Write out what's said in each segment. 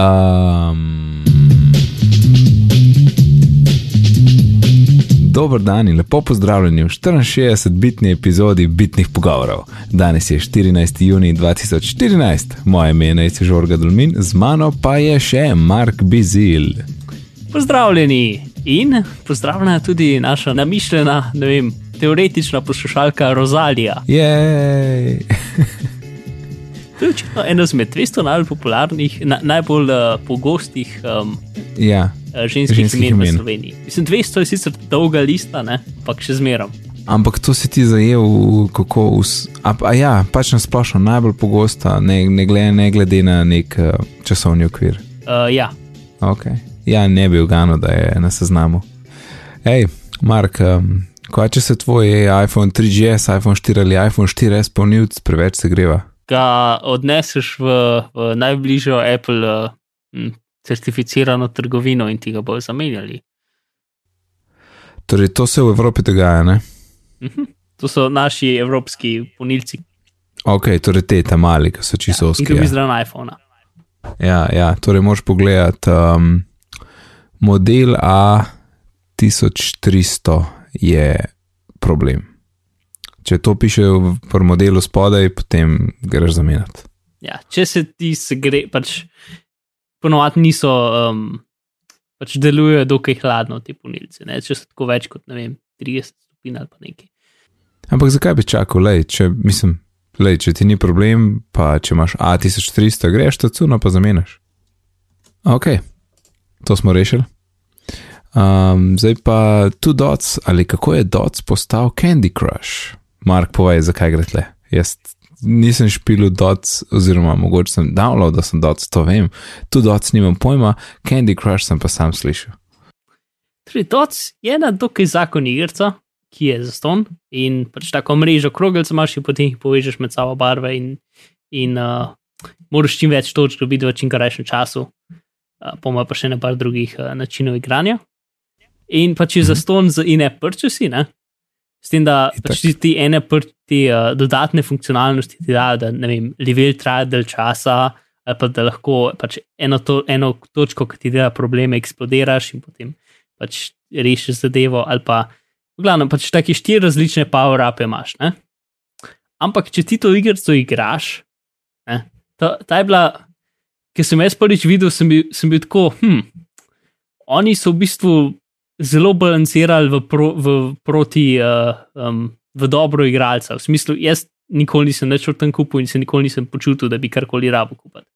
Um, Dobro dan in lepo pozdravljeni v 64-bitni epizodi Bitnih pogovorov. Danes je 14. juni 2014, moje ime je Nejce Žorga Dulmin, z mano pa je še Mark Bizil. Pozdravljeni in pozdravljena tudi naša namišljena, ne vem, teoretična poslušalka Rozalija. Jej! To je očitno ena izmed 200 najbolj popularnih, na, najbolj uh, pogostih um, ja, uh, ženskih, Ženskih imen v imen. Sloveniji. Mislim, 200 je sicer dolga lista, ne? ampak še zmeram. ampak to si ti zajel, v- kako. Us, a, a ja, pač na splošno najbolj pogosta, ne, ne, glede, ne glede na nek uh, časovni okvir. Uh, ja, Okay. Ja, ne bi ugano, da je na seznamu. Hej, Mark, um, kaj če se tvoj iPhone 3GS, iPhone 4 ali iPhone 4S polnilc preveč se greva? Ga odneseš v, v najbližjo Apple uh, certificirano trgovino in ti ga bodo zamenjali. Torej, to se v Evropi dogaja, ne? Mhm. To so naši evropski ponilci, Ok, torej te tam mali, ki so čisto ki oski. dobijo Ja. zraven iPhona. Ja, ja, torej moš pogledati um, model A1300 je problem. Če to piše v modelu spodaj, potem greš zamenjati. Ja, če se ti gre, pač ponovadi niso, um, pač delujejo dokaj hladno ti ponilci. Ne? Če so tako več kot vem, 30 stopinj ali pa nekaj. Ampak zakaj bi čakal, lej, če, mislim, lej, če ti ni problem, pa če imaš A1300, greš to cuno pa zamenjaš. Ok, to smo rešili. Um, zdaj pa tu dots, ali kako je dots postal Candy Crush? Mark, povej, zakaj gre tle. Jaz nisem špil dots, oziroma mogoče sem download, da sem dots, to vem. Tu dots nimam pojma, Candy Crush sem pa sam slišal. Torej, DOTS je ena dokaj zakon igrica, ki je zaston in pač tako mrežo krogelcev imaš in potem jih povežeš med sabo barve in, in uh, moraš čim več točk dobiti v čim krajšem času. Uh, Poma pa še ne par drugih uh, načinov igranja. In pač je zaston z in-app purchasi, ne? S tem, da pač ti, ti ene prti uh, dodatne funkcionalnosti ti dajo, da ne vem, level traja del časa, ali pa da lahko pač eno, to, eno točko, ki ti dela probleme, eksplodiraš in potem pač rešiš zadevo, ali pa, v glavnem, pač taki štiri različne power-upe imaš. Ne? Ampak, če ti to igrico igraš, ne, ta, ta je bila, ki sem jaz prvič videl, sem bil, sem bil tako, hm, oni so v bistvu zelo balancirali v, pro, v, proti, uh, um, v dobro igralca. V smislu, jaz nikoli nisem več v tem kupu in se nikoli nisem počutil, da bi karkoli rabo kupiti.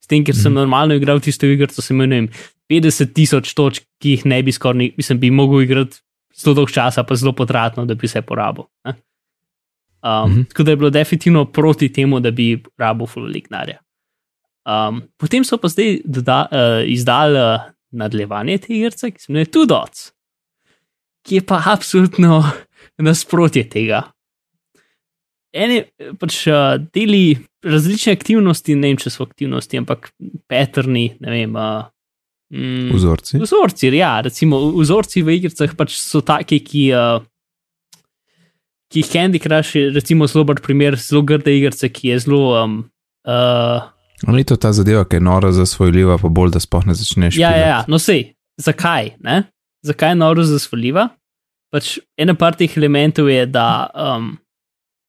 S tem, ker sem normalno igral tisto igrico, sem imel ne vem, 50 tisoč točk, ki jih ne bi skoraj, mislim, bi mogel igrati zelo dolg časa, pa zelo potratno, da bi vse porabil. ne. Um, Mhm. Tako da je bilo definitivno proti temu, da bi rabo fulignarja. Um, potem so pa zdaj doda, uh, izdali uh, nadaljevanje te igrice, ki se imenuje Two Dots, ki je pa absolutno nasprotje tega. Eni pač uh, deli različne aktivnosti, ne vem, če so aktivnosti, ampak paterni, ne vem. Uh, mm, Vzorci. Vzorci, ja, recimo vzorci v igrah pač so taki, ki, uh, ki jih Candy Crush je recimo zelo dober primer, zelo grde igrice, ki je zelo. Um, uh, Ni to ta zadeva, ki je nora zasvojljiva, pa bolj, da spoh ne začneš. ja, ja, ja, no sej, zakaj? Ne? Zakaj je noro zasvoljiva? Pač ena par teh elementov je, da um,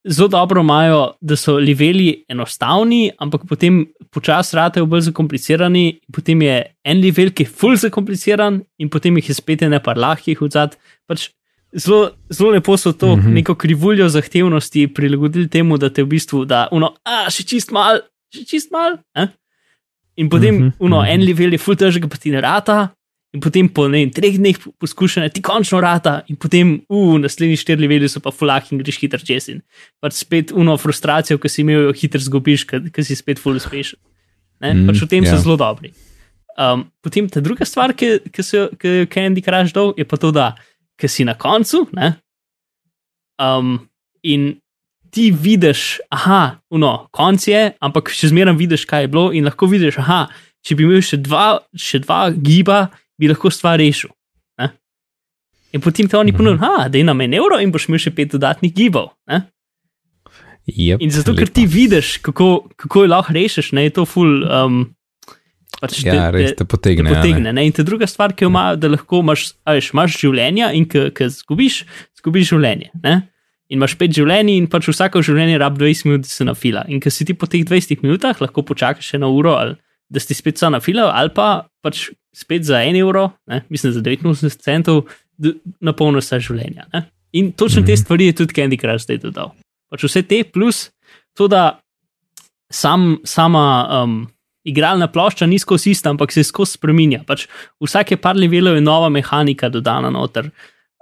zelo dobro imajo, da so leveli enostavni, ampak potem počasi ratejo bolj zakomplicirani, potem je en level, ki je fulj zakompliciran, in potem jih je spet ene par lahkih odzad. Pač zelo, zelo lepo so to mm. -hmm. neko krivuljo zahtevnosti prilagodili temu, da te v bistvu da, uno, a še čist mal, še čist mal. Eh? In potem, Mhm, -hmm. uno, mhm. en level je fulj težek, pa ti ne rata. In potem po ne, treh dneh poskušanja ti končno rata, in potem, uh, naslednji štiri leveli so pa fulak in greš hiter čez. In pač spet uno frustracijo, ki si imel, jo hiter zgubiš, ker si spet full uspešen. Ne? Mm, pač v tem ja. yeah. so zelo dobri. Um, potem ta druga stvar, ki, ki so ki jo je Candy Crush dal, je pa to, da si na koncu ne, um, in ti vidiš, aha, no, konc je, ampak še zmeraj vidiš, kaj je bilo, in lahko vidiš, aha, če bi imel še dva, še dva giba, bi lahko stvar rešil. Ne? In potem te oni ponudijo, ah, da je nam en evro in boš imel še pet dodatnih gibov. Ne? Yep, In zato, ker lepa. ti vidiš, kako, kako jo lahko rešiš, ne, je to ful. Um, Pač Ja, res te potegne, Te a ne? potegne ne? In ta druga stvar, ki jo ima, da lahko imaš, veš, imaš življenja in ki zgubiš, zgubiš življenje. Ne? In imaš pet življenj, in pač vsako življenje rab 20 minut, da se nafila. In ker si ti po teh 20 minutah lahko počakaš eno uro, ali da si spet sa nafilal, ali pa pač spet za en evro, ne? mislim za 89 centov, napolniš vsa življenja. Ne? In točno mm -hmm. te stvari je tudi Candy Crush zdaj dodal. Pač vse te plus to, da sam, sama um, igralna plošča ni skozi ista, ampak se skozi spremenja. Pač vsake par levelov je nova mehanika dodana noter. Uh,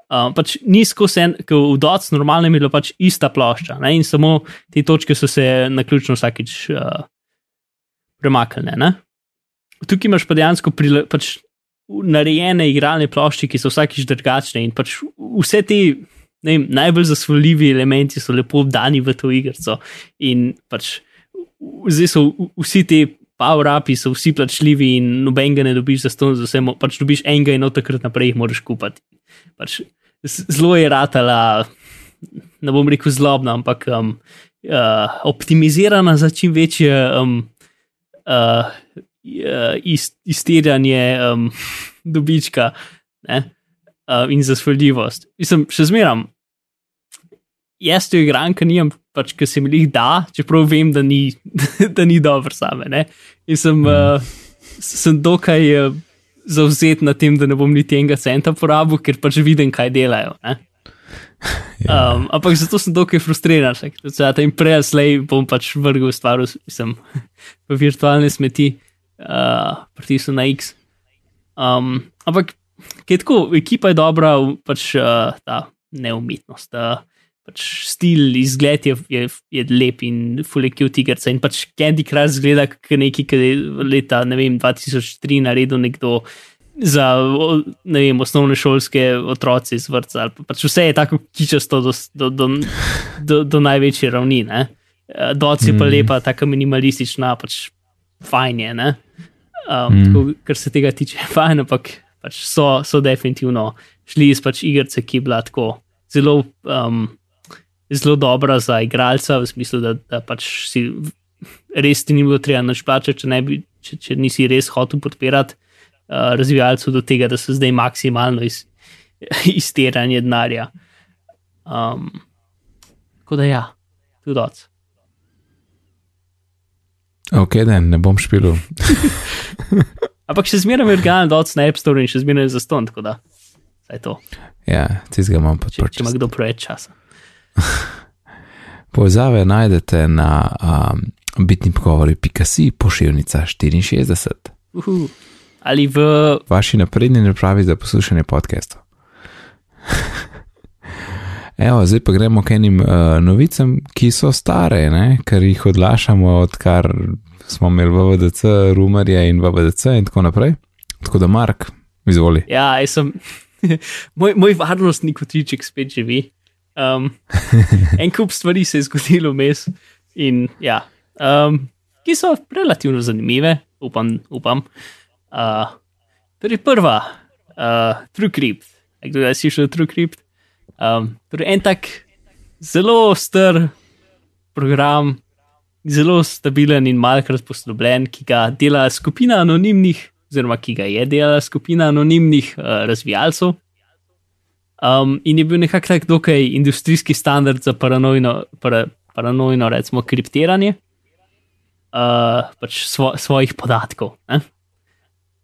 pač ni skozi en, ker v DOC normalno je bila pač ista plošča ne? in samo te točke so se na ključno vsakič uh, premaknile. Ne? Tukaj imaš pa dejansko prile, pač narejene igralne plošče, ki so vsakič drugačne in pač vse te. Vem, najbolj zasvoljivi elementi so lepo dani v to igrico. In pač zdaj so vsi ti power-upi, so vsi plačljivi, in nobenega ne dobiš za ston, za vse, mo- pač dobiš enega in od takrat naprej jih moraš kupiti. Pač z- zelo je ratala, ne bom rekel zlobna, ampak um, uh, optimizirana za čim večje um, uh, iz, iztirjanje um, dobička. Ne? uh, in zasvoljljivost. Mislim, še zmeram, jaz to igram, ker nimam, pač, ker se mi jih da, čeprav vem, da ni, da ni dobro same. Ne? In sem, uh, sem dokaj uh, zauzet na tem, da ne bom niti enega centa porabil, ker pač vidim, kaj delajo. Ne? Um, ampak zato sem dokaj frustriran, da se ta in prej, slej bom pač vrgel stvar, v- mislim, v virtualne smeti, uh, pritisnil na X. Um, ampak, je tako, ekipa je dobra, pač uh, ta neumitnost, uh, pač stil, izgled je, je, je lep in fulek je tigerca. In pač Candy Crush zgleda kot nekaj, ki je leta ne vem, 2003 naredil nekdo. Za ne vem, osnovne šolske otroci iz vrca. Pač vse je tako kičasto do, do, do, do, do največje ravni. ne. Eh, Doc je pa Mhm. lepa, tako minimalistična, pač fajn je. ne. Um, Mhm. tako, kar se tega tiče, je fajn, ampak pač so, so definitivno šli iz pač igrice, ki je bila tako zelo, um, zelo dobra za igralca, v smislu, da, da pač si res ti ni bilo treba nič plačati, če, ne bi, če, če nisi res hotel podpirati uh, razvijalcev do tega, da so zdaj maksimalno iz, izteranje denarja. Um, tako da ja, tudi od. Ok, da ne bom špilil. Ampak še zmeraj je organ dot na App Store in še zmeraj je zaston, tako da je to, Ja, tisti ga imam če, podprl. če ima kdo preveč časa. Povezave najdete na um, bitni pogovori.si pošiljnica 64. Uhu. Ali v Vaši napredni napravi za poslušanje podcastov. Evo, zdaj pa gremo k enim uh, novicam, ki so stare, ne? ker jih odlašamo, odkar smo imeli VVDC, Rumarje in VVDC in tako naprej. Tako da, Mark, izvoli. Ja, jaz sem. moj, moj varnostni kotiček spet živi. Um, en kup stvari se je zgodilo vmes, in ja, um, ki so relativno zanimive, upam. upam. Uh, torej, prva, uh, TrueCrypt. Kdo je slišal TrueCrypt? Um, torej, en tak zelo star program, zelo stabilen in malkrat poslobljen, ki ga dela skupina anonimnih, oziroma ki ga je delala skupina anonimnih uh, razvijalcev. Um, in je bil nekako tak dokaj industrijski standard za paranojno, para, paranojno recimo, kriptiranje uh, pač svo, svojih podatkov. Ne?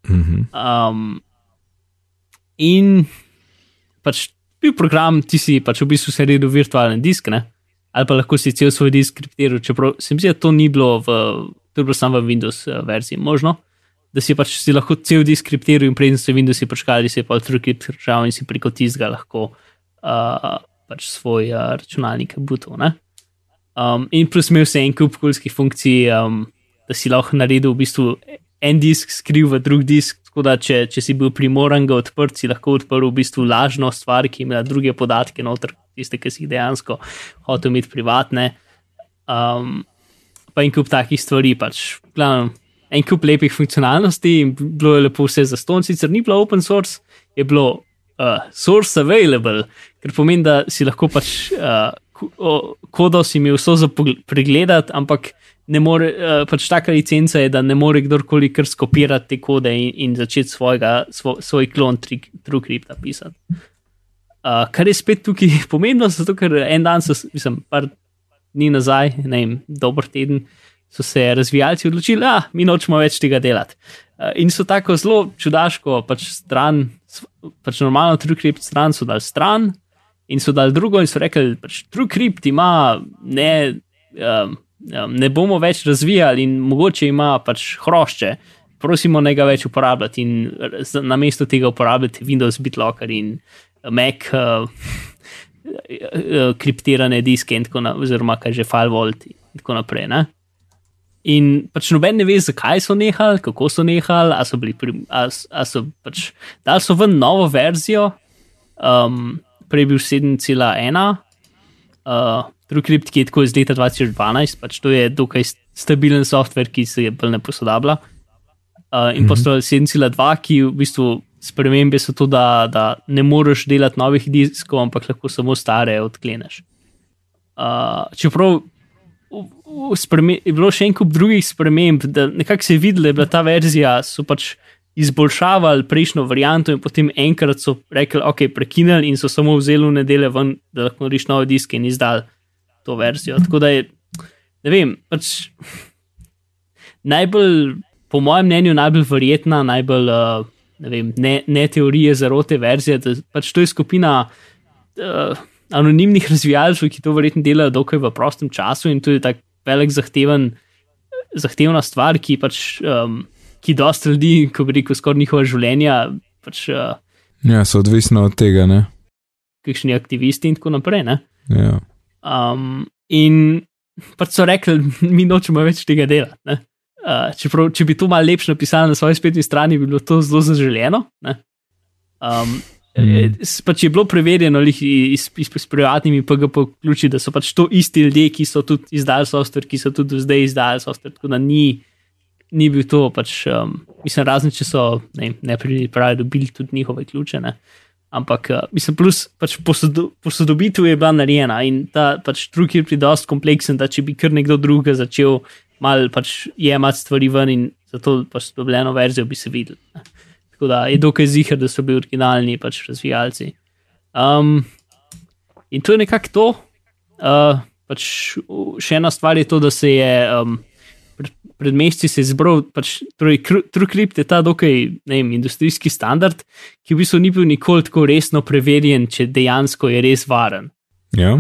Mhm. Um, in pač bil program, ti si pač v bistvu naredil virtualen disk, ne? ali pa lahko si cel svoj disk kriptiral, čeprav se mi zdi, da to ni bilo v, to je bilo samo v Windows eh, verziji možno. Da si pač si lahko cel disk kriptiral in preden si Windows počkali, si pa TrueCrypt držal in si preko tistega lahko uh, pač svoj uh, računalnik butov. Um, in plus imel si en kup kulskih funkcij, um, da si lahko naredil v bistvu en disk skril v drug disk, tako da če, če si bil primoran ga odprt, si lahko odprl v bistvu lažno stvar, ki ima druge podatke noter, tiste, ki si jih dejansko hotel imeti privatne. Um, pa en kup takih stvari, pač, glavno, en kup lepih funkcionalnosti in bilo je lepo vse za ston, sicer ni bilo open source, je bilo uh, source available, kar pomeni, da si lahko pač uh, kodo si imel vso za pregledati, ampak more, uh, pač taka licenca je, da ne more kdorkoli kar skopirati te kode in, in začeti svojega, svo, svoj klon TrueCrypt pisati. Uh, kar je spet tukaj pomembno, zato ker en dan, so, mislim, par dni nazaj, ne vem, dober teden, so se razvijalci odločili, da mi nočemo več tega delati. Uh, in so tako zelo čudaško, pač stran, pač normalno TrueCrypt stran so dal stran. In so dal drugo, in so rekli, da pač TrueCrypt ima ne, um, ne bomo več razvijali in mogoče ima pač hrošče, prosimo ne ga več uporabljati in na mesto tega uporabljati Windows BitLocker in Mac uh, kriptirane diske in tako naprej, oziroma kaj že FileVault in tako naprej. Ne? In pač noben ne ve, zakaj so nehali, kako so nehali, ali so bili, a, a so pač dali so ven novo verzijo, um, prej bil 7.1. Uh, TrueCrypt, ki je tako iz leta 2012, pač to je dokaj stabilen softver, ki se je bolj ne posodablja. Uh, in mm -hmm. postoje 7.2, ki v bistvu spremembe so to, da, da ne moreš delati novih diskov, ampak lahko samo stare odkleneš. Uh, čeprav je bilo še en kup drugih sprememb, da nekako se je videlo, da je bila ta verzija, so pač izboljšavali prejšnjo varianto in potem enkrat so rekli, ok, prekinili in so samo vzeli v nedeljo ven, da lahko narediš nove diske in izdali to verzijo. Tako da je, ne vem, pač najbolj, po mojem mnenju, najbolj verjetna, najbolj uh, ne, vem, ne, ne teorije zarote verzije. Da, pač to je skupina uh, anonimnih razvijalcev, ki to verjetno delajo dokaj v prostem času in to je tako velik zahteven, zahtevna stvar, ki pač. Um, Ki dosta ljudi, ko bi rekel, skoraj njihova življenja. Pač, uh, ja, so odvisni od tega. Kakšni aktivisti in tako naprej. Ja. Um, in pač so rekli, mi nočemo več tega delati. Uh, čeprav, če bi to malo lepše napisali na svoji spletni strani, bi bilo to zelo zaželeno. Um, mm. Pač je bilo preverjeno iz, iz, iz privatnimi PGP ključi, da so pač to isti ljudje, ki so tudi izdali software, ki so tudi zdaj izdali software. Tako da ni, ni bil to, pač, um, mislim, razen če so ne, ne pravi, dobili tudi njihove ključe. Ne. Ampak, uh, mislim, plus pač posodo, posodobitev je bila narejena in ta pač drugi je predost kompleksen, da če bi kar nekdo drug začel mal pač jemati stvari ven in zato pač dobljeno verzijo bi se videl. Tako da je dokaj zihar, da so bili originalni pač razvijalci. Um, in to je nekako to. Uh, pač še ena stvar je to, da se je. Um, pred meseci se je zbral, pač, torej, TrueCrypt je ta dokaj vem, industrijski standard, ki v bistvu ni bil nikoli tako resno preverjen, če dejansko je res varen. Ja.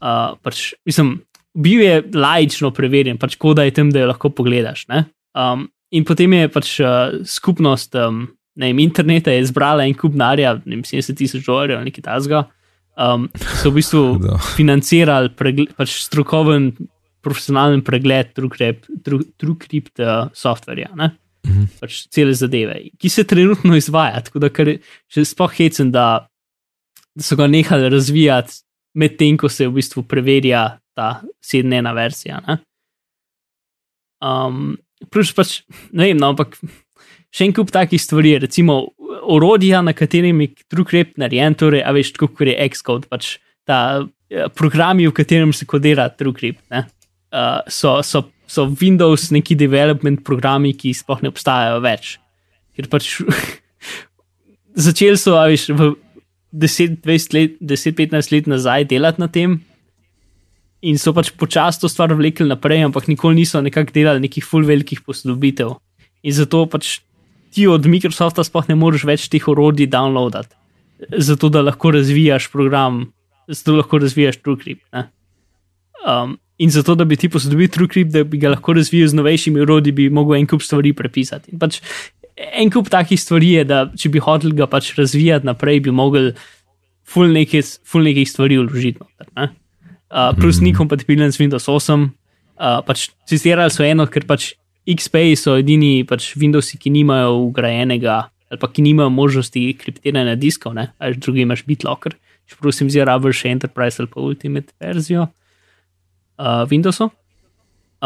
Uh, pač, mislim, bil je lajično preverjen, pač koda je tam, da jo lahko pogledaš. Um, in potem je pač uh, skupnost um, vem, interneta zbrala en kup narja, ne vem, 70 tisoč dolarjev ali nekaj tasga. Um, so v bistvu financirali pregled, pač strokoven profesionalen pregled TrueCrypt uh, softverja, uh mhm. -huh. pač cele zadeve, ki se trenutno izvaja. Tako da še sploh hecem, da, da so ga nehali razvijati, medtem ko se v bistvu preverja ta sedmena verzija. Ne? Um, plus pač, ne vem, no, ampak še en kup takih stvari, recimo orodja, na katerem je TrueCrypt narejen, torej, a veš, kot je Xcode, pač ta. Eh, programi, v katerem se kodira TrueCrypt, uh, so, so, so Windows neki development programi, ki sploh ne obstajajo več. Ker pač začeli so, veš, v 10-15 let, let nazaj delati na tem. In so pač počasi to stvar vlekli naprej, ampak nikoli niso nekako delali nekih full velikih posodobitev. In zato pač ti od Microsofta sploh ne moreš več teh orodij downloadati, zato da lahko razvijaš program, zato da lahko razvijaš TrueCrypt. Um, In zato, da bi ti posodobil TrueCrypt, da bi ga lahko razvijal z novejšimi urodji, bi lahko en kup stvari prepisati. In pač en kup takih stvari je, da če bi hotel ga pač razvijati naprej, bi mogel full nekih, full nekih stvari vložiti. Uh, plus ni kompatibilen z Windows 8. Uh, pač citirali so eno, ker pač XP so edini pač Windowsi, ki nimajo ugrajenega ali pa ki nimajo možnosti kriptiranja diskov, ali drugi imaš BitLocker. Če prosim, zdaj rabiš še Enterprise ali pa Ultimate verzijo uh, Windowsu.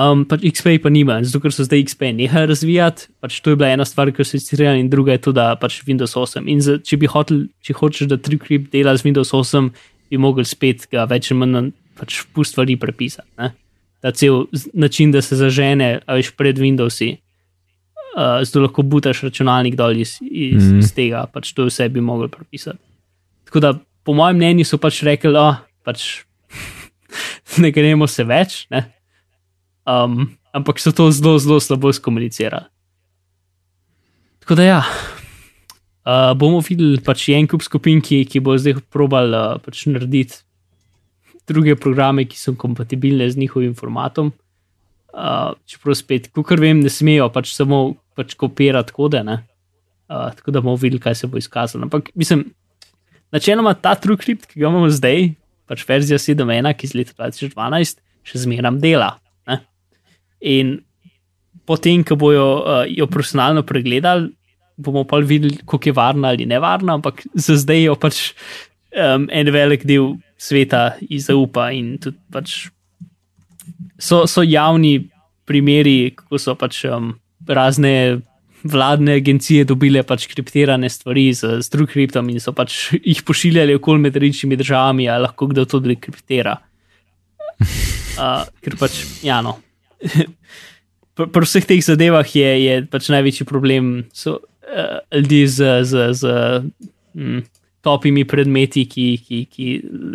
Um, pač XP pa nima, zato ker so zdaj XP nehali razvijati. Pač to je bila ena stvar, ki so izcirali, in druga je to, da pač Windows 8. In z, če hotel, če hočeš, da TrueCrypt dela z Windows 8, bi mogel spet ga več ali manj pač pust stvari prepisati. Ta cel način, da se zažene, a veš pred Windowsi. Uh, zato lahko butaš računalnik dol iz, iz, mm. iz tega, pač to vse bi mogli prepisati. Tako da, po mojem mnenju, so pač rekli, da oh, pač ne gremo se več, ne? Um, ampak so to zelo, zelo slabo skomunicirali. Tako da, ja, uh, bomo videli pač en kup skupin, ki, ki bo zdaj probal uh, pač narediti druge programe, ki so kompatibilne z njihovim formatom. Uh, čeprav spet, kot vem, ne smejo pač samo pač kopirati kode. ne. Uh, tako da bomo videli, kaj se bo izkazalo. Ampak mislim, načeloma ta TrueCrypt, ki ga imamo zdaj, pač verzija 7.1, ki iz leta 2012, še zmeraj dela. Ne? In potem, ko bojo uh, jo profesionalno pregledali, bomo pa videli, koliko je varna ali nevarna, ampak za zdaj jo pač um, en velik del sveta izaupa in tudi pač so, so javni primeri, kako so pač um, razne vladne agencije dobile pač kriptirane stvari z, z TrueCryptom in so pač jih pošiljali okoli med različnimi državami, a lahko kdo to dekriptira. Uh, ker pač, ja, no. Pri pri vseh teh zadevah je, je pač največji problem, so uh, ljudje z, z, z mm, topimi predmeti, ki, ki, ki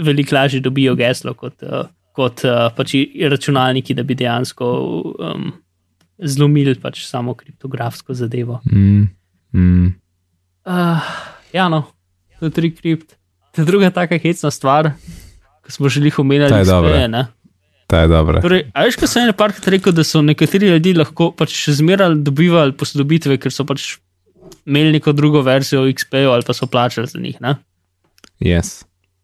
veliko lažje dobijo geslo kot, uh, kot uh, pač računalniki, da bi dejansko um, zlomili pač samo kriptografsko zadevo. Mm, mm. Uh, ja, no, to je tri kript. Ta druga taka hecna stvar, ki smo že jih omenjali, je dobra. Ta je dobra. Torej, a veš, ko sem en parkrat rekel, da so nekateri ljudje lahko pač še zmeraj dobivali posodobitve, ker so pač imeli neko drugo verzijo XP-ja ali pa so plačali za njih. Ne? Yes.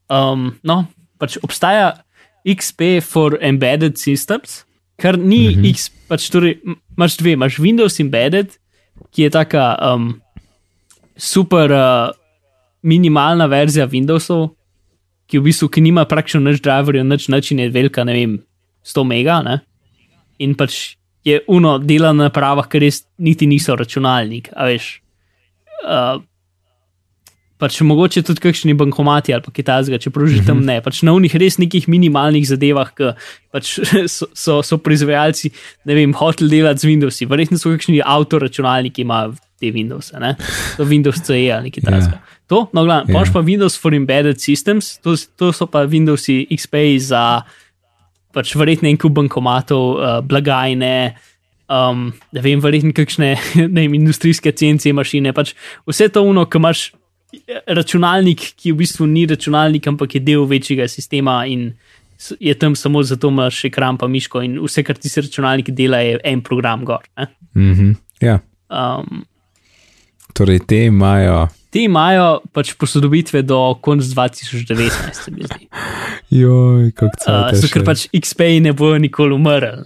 Um, no, pač obstaja XP for embedded systems, kar ni mm. -hmm. X, pač torej imaš dve, imaš Windows embedded, ki je taka um, super uh, minimalna verzija Windowsov, ki v bistvu ki nima praktično nič driverjev, nič način je velika, ne vem, 100 mega, ne? in pač je uno dela na napravah, ki res niti niso računalnik, a veš. Uh, pač mogoče tudi kakšni bankomati ali pa kitajskega, čeprav že tam ne. Pač na unih res nekih minimalnih zadevah, ki pač so, so, so proizvajalci, ne vem, hoteli delati z Windowsi. Verjetno so kakšni avtoračunalniki, ki imajo te Windows, ne? to Windows CE ali nekaj takega. Ja. To, no, glavno, Ja. yeah. pa Windows for Embedded Systems, to, to so pa Windowsi XP za pač verjetno en kup bankomatov, uh, blagajne, um, ne vem, verjetno kakšne ne industrijske CNC mašine, pač vse to uno, ki imaš eh, računalnik, ki v bistvu ni računalnik, ampak je del večjega sistema in je tam samo zato, imaš ekran pa miško in vse, kar ti se računalnik dela, je en program gor. ne. Mm -hmm. Ja, Um, torej te imajo. Ti imajo pač posodobitve do konca 2019, se mi zdi. Joj, kako se Uh, zato, ker pač XP ne bojo nikoli umrli.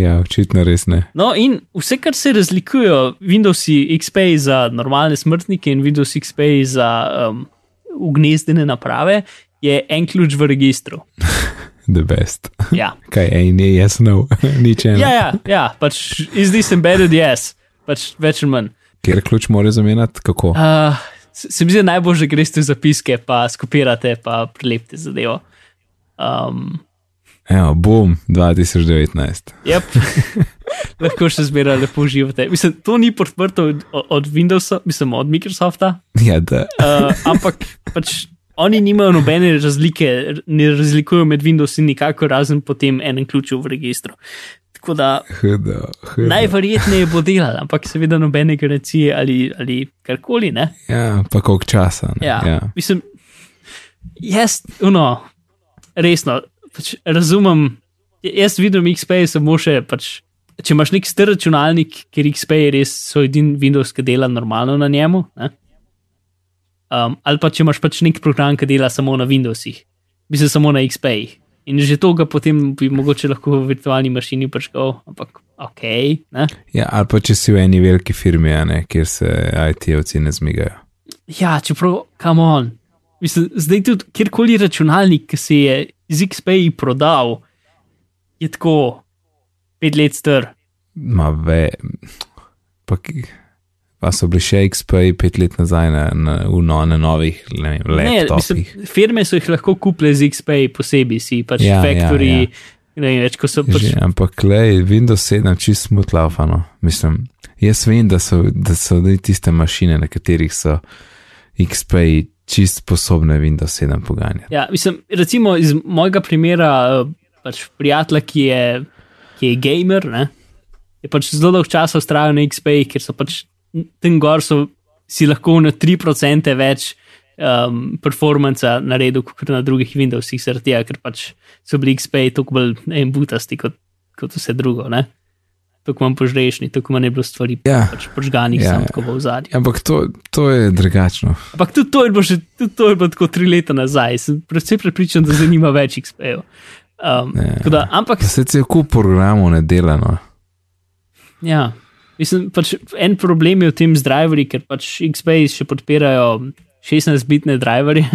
Ja, očitno res ne. No, in vse, kar se razlikujejo, Windows XP za normalne smrtnike in Windows XP za um, ugnezdene naprave, je en ključ v registru. The best. Ja, Kaj, ej, ne, jaz no, nič ena. ja, ja, ja pač is this embedded, yes, pač več ali manj. Kjer ključ mora zamenjati, kako? Uh, se mi zdi najbolj, da greste v zapiske, pa skopirate, pa prilepite zadevo. Um, Evo, boom, 2019. Yep. Lahko še zmeraj lepo uživate. Mislim, to ni podprto od, od Windowsa, mislim, od Microsofta, Ja, da. uh, ampak pač oni nimajo nobene razlike, ne razlikujejo med Windows in nikakor razen potem enem ključu v registru. Tako da Hudo, hudo. najverjetneje bo delal, ampak seveda nobene garancije ali, ali karkoli. Ne? Ja, pa koliko časa. Ne? Ja. ja. Mislim, jaz, no, resno, pač razumem. Jaz vidim XP samo še, pač, če imaš nek star računalnik, ker XP je res so edini Windows, ki dela normalno na njemu. Ne? Um, ali pa če imaš pač nek program, ki dela samo na Windowsih, mislim samo na XP-jih. In že to ga potem bi mogoče lahko v virtualni mašini prškal, ampak ok. Ne? ja, ali pa če si v eni veliki firmi, ne, kjer se IT-ovci ne zmigajo. Ja, čeprav, kam on. Mislim, zdaj tudi kjerkoli računalnik, ki se je z XP-ji prodal, je tako pet let star. Ma ve. Pa, pa so bili še XP pet let nazaj na, na, v no, na novih ne vem, Ne, laptopih. mislim, firme so jih lahko kupile z XP posebej, si pač Ja, ja, Factory, ja, ja. Ne vem več, ko so pač. Že, ampak, lej, Windows 7 čist smutlaufano. Mislim, jaz vem, da so, da so tiste mašine, na katerih so XP čist sposobne Windows 7 poganjati. Ja, mislim, recimo iz mojega primera, eh, pač prijatelj, ki je, ki je gamer, ne, je pač zelo dolgo časa ustrajal na XP, ker so pač tam gor so si lahko na 3% več um, performance naredil kot na drugih Windowsih, tega, ker pač so bili XP tako bolj en butasti kot, kot vse drugo. Ne? Tako manj požrešni, tako manj je bilo stvari Ja. pač požganih, Ja, samo ja. tako v zadnjem. Ampak to, to je drugačno. Ampak tudi to je bilo, že, tudi to je bilo tako tri leta nazaj, sem predvsem prepričan, da zanima več XP-jev. Um, Ja. da, ampak Pa se cel kup programov ne dela. No. Ja, mislim, pač en problem je v tem z driverji, ker pač XP še podpirajo 16-bitne driverje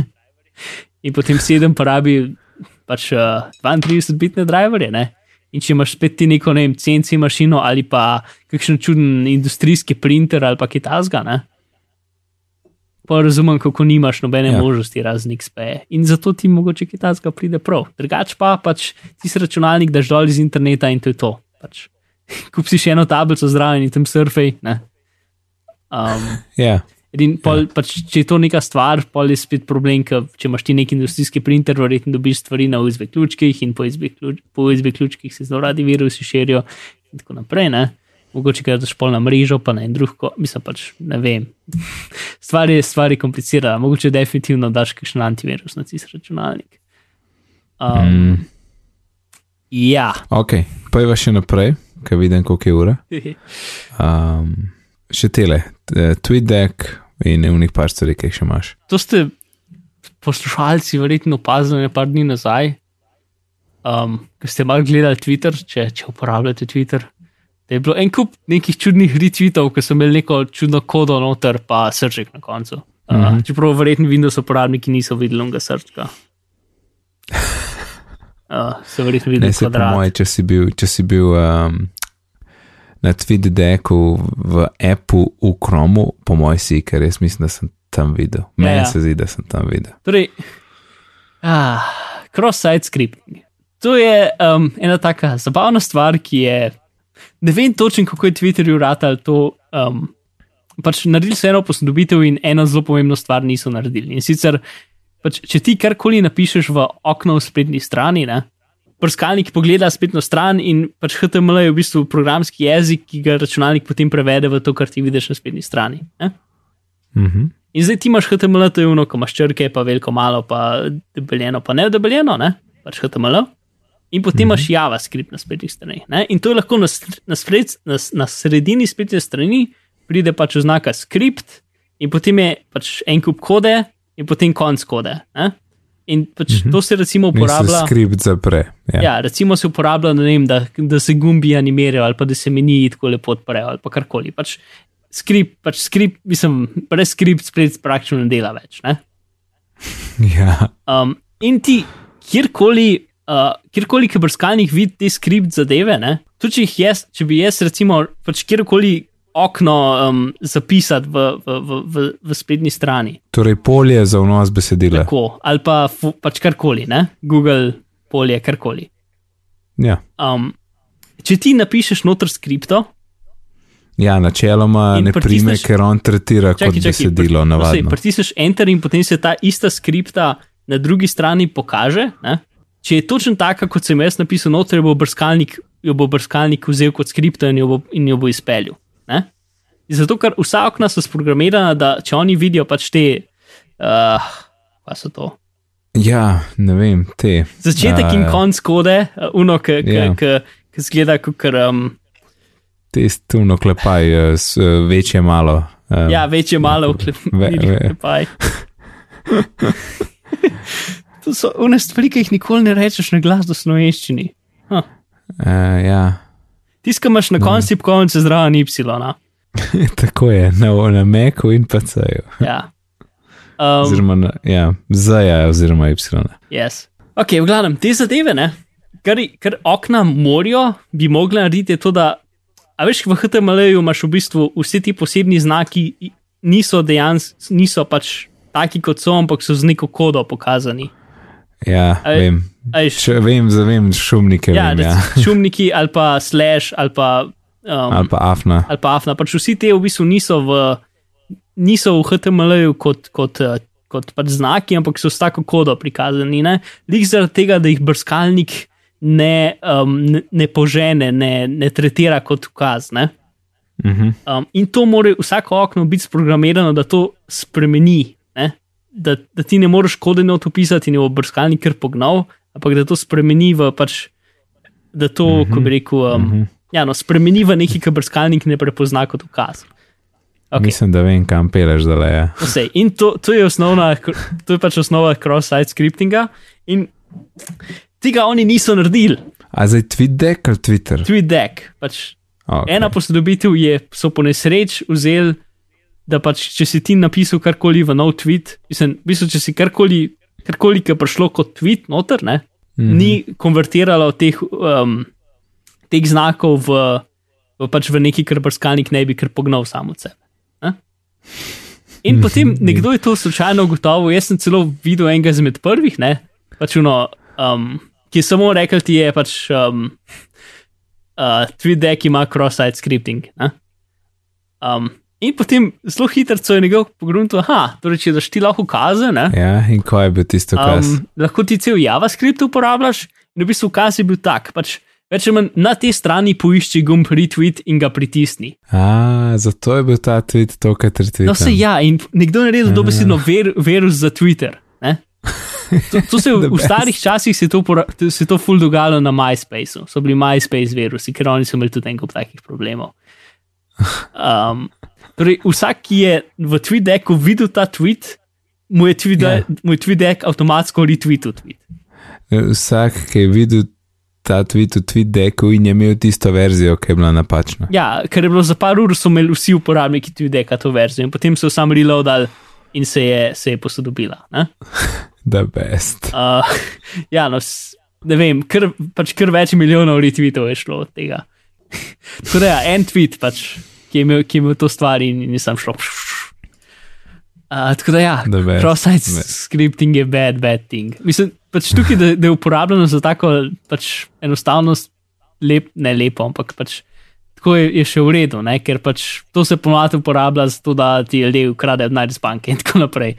in potem 7 porabi pač uh, 32-bitne driverje. Ne? In če imaš spet ti neko, ne vem, CNC mašino ali pa kakšen čuden industrijski printer ali pa kitajska, ne. Pa razumem, kako nimaš nobene Ja. možnosti razen XP. In zato ti mogoče kitajska pride prav. Drugač pa pač ti si računalnik daš dol iz interneta in to je to. Pač, kup si še eno tablico zraven in tam surfej. Ne? Um, Ja, edin, pol, pač, če je to neka stvar, pol je spet problem, ker če imaš ti neki industrijski printer, verjetno dobiš stvari na USB ključkih in po USB, ključ, po USB ključkih se zelo radi virusi širijo in tako naprej. Ne? Mogoče daš pol na mrežo, pa na en drug, mislim pač ne vem. Stvar je, stvar je komplicirana, mogoče definitivno daš kakšen antivirus na tisk računalnik. Um, mm, Ja. ok, je še naprej, kaj vidim, koliko je ura. Um, še tele, eh, TweetDeck in unih par stvari, ki jih še imaš. To ste poslušalci verjetno opazili nekaj dni nazaj, um, ko ste malo gledali Twitter, če, če uporabljate Twitter. Da je bilo en kup nekih čudnih retweetov, ki so imeli neko čudno kodo noter, pa srček na koncu. Uh, mm. -hmm. Čeprav verjetno Windows uporabniki niso videli unga srčka. Uh, so verjetno Ne, se po kvadrat. moje, če si bil, če si bil um, na TweetDecku v appu v Chromu, po mojem si, ker jaz mislim, da sem tam videl. Meni ja. se zdi, da sem tam videl. Torej, ah, cross-site scripting. To je um, ena taka zabavna stvar, ki je. Ne vem točno, kako je Twitterju ratal to. Um, pač naredili so eno posodobitev in eno zelo pomembno stvar niso naredili. In sicer, pač, če ti karkoli napišeš v okno v spletni strani, ne, brskalnik pogleda spletno stran in pač HTML je v bistvu programski jezik, ki ga računalnik potem prevede v to, kar ti vidiš na spletni strani. Ne. Mhm. In zdaj ti imaš HTML, to je ono, ko imaš črke, pa veliko, malo, pa debeljeno, pa ne debeljeno, ne? pač HTML. In potem mm -hmm. imaš JavaScript na spletnih straneh. ne. In to je lahko na, na, spred, na, na sredini spletne strani, pride pač oznaka script, in potem je pač en kup kode, in potem konc kode. Ne? In pač mm -hmm. to se recimo In se uporablja. skript zapre. Ja. Ja, recimo se uporablja, vem, da, da se gumbi animirajo ali pa da se meniji tako lepo odprejo ali pa karkoli. Pač skript, pač skript, mislim, brez skript splet praktično ne dela več. Ne? ja. Um, in ti kjerkoli, uh, kjerkoli, ki brskalnik vidi te skript zadeve, ne? tudi če, jih jaz, če bi jaz recimo pač kjerkoli okno um, zapisati v, v, v, v, v spletni strani, Torej, polje za vnos besedila. tako, ali pa pač karkoli, ne? Google polje, karkoli. Ja. Um, če ti napišeš noter skripto, ja, načeloma ne prime, ker on tretira kot besedilo, navadno. Pritisneš enter in potem se ta ista skripta na drugi strani pokaže. Ne? Če je točno taka, kot sem jaz napisal, noter bo brskalnik, jo bo brskalnik vzel kot skripto in jo bo, in jo bo izpeljal. Ne? In Zato, ker vsa okna so sprogramirana, da če oni vidijo pač te, uh, pa so to. Ja, ne vem, te. Začetek in a, konc kode, uh, uno, ki Ja. zgleda kot um, Te stuno klepaj, s- eh, večje malo. eh, Ja, večje malo ve- ve- vklepaj. to so one stvari, ki jih nikoli ne rečeš na glas v slovenščini. Huh. eh, ja. Tiskaj imaš na koncu konce zraven Y. Tako je, na, na Meku in pa C-ju. Ja. Um, Oziroma, na, ja, Z-ja, oziroma Y. yes. Ok, v glavnem, te zadeve, ne, kar, kar okna morajo, bi mogli narediti, to, da, a veš, v HTML-ju imaš v bistvu vsi ti posebni znaki, niso dejansko, niso pač taki, kot so, ampak so z neko kodo pokazani. Ja, A- vem, A veš, Če vem, zavem, šumnike. ja, vem, ja. šumniki ali pa slash ali pa. Um, Ali pa afna. ali pa afna. Pač vsi te v bistvu niso v, niso v HTML-ju kot, kot, eh, kot pač znaki, ampak so s tako kodo prikazani. Lik zaradi tega, da jih brskalnik ne, um, ne, ne požene, ne, ne tretira kot ukaz. Ne? Mhm. Um, in to mora vsako okno biti sprogramirano, da to spremeni. Ne? Da, da ti ne moreš kode not upisati in jo bo brskalnik kar pognal, ampak da to spremeni v pač. Da to, mm -hmm. ko bi rekel, um, mm -hmm. ja, no, spremeni v nekaj, kar brskalnik ne prepozna kot ukaz. Okay. Mislim, da vem, kam peleš zdaj. Ja. Vse. In to, to, je osnovna, to je pač osnova cross-site scriptinga. In tega oni niso naredili. A zdaj TweetDeck ali Twitter? TweetDeck. Pač Okay. Ena posodobitev je, so po nesreč vzeli, da pač, če si ti napisal karkoli v nov tweet, mislim, v bistvu, če si karkoli, karkoli ki je prišlo kot tweet noter, ne, mm -hmm. ni konvertiralo teh, um, teh znakov v, v, pač v neki, kar brskalnik ne bi kar pognal samo od sebe. Ne? In potem nekdo je to slučajno ugotovil, jaz sem celo videl enega izmed prvih, ne, pač uno, um, ki je samo rekel, ti je pač. Um, uh, TweetDeck ima cross-site scripting. Ne? Um, in potem zelo hitro so je njegov pogrunil, da torej, če daš ti lahko kaze, ne, Ja, in ko je bil tisto, kar um, lahko ti cel JavaScript uporabljaš. In v bistvu ukaz je bil tak, pač več ali manj na tej strani poišči gumb retweet in ga pritisni. A, zato je bil ta tweet tokrat retweet. No, se ja, in nekdo je naredil dobesedno ver, virus za Twitter. Ne? To, to se v, starih časih se je to, to, se je to ful dogajalo na MySpaceu, so bili MySpace virusi, ker oni so imeli tudi en kup takih problemov. Um, torej, vsak, ki je v TweetDecku videl ta tweet, mu je Ja. TweetDeck yeah. tweet avtomatsko retweetil tweet. Vsak, ki je videl ta tweet v TweetDecku in je imel tisto verzijo, ki je bila napačna. Ja, ker je bilo za par ur, so imeli vsi uporabniki TweetDecka to verzijo in potem so jo sam reloadali in se je, se je posodobila. Ne? The best. Uh, ja, no, ne vem, kar, pač kar več milijonov retweetov je šlo od tega. Ja, en tweet, pač, ki, je imel, ki je imel to stvar in in nisem šel. Uh, tako da, ja, cross-site scripting je bad, bad thing. Mislim, pač tukaj, da, da je uporabljeno za tako pač enostavnost, lep, ne lepo, ampak pač. Tako je, je še v redu, ne? ker pač to se ponovadi uporablja za to, da ti ljudje ukradejo denar iz banke in tako naprej.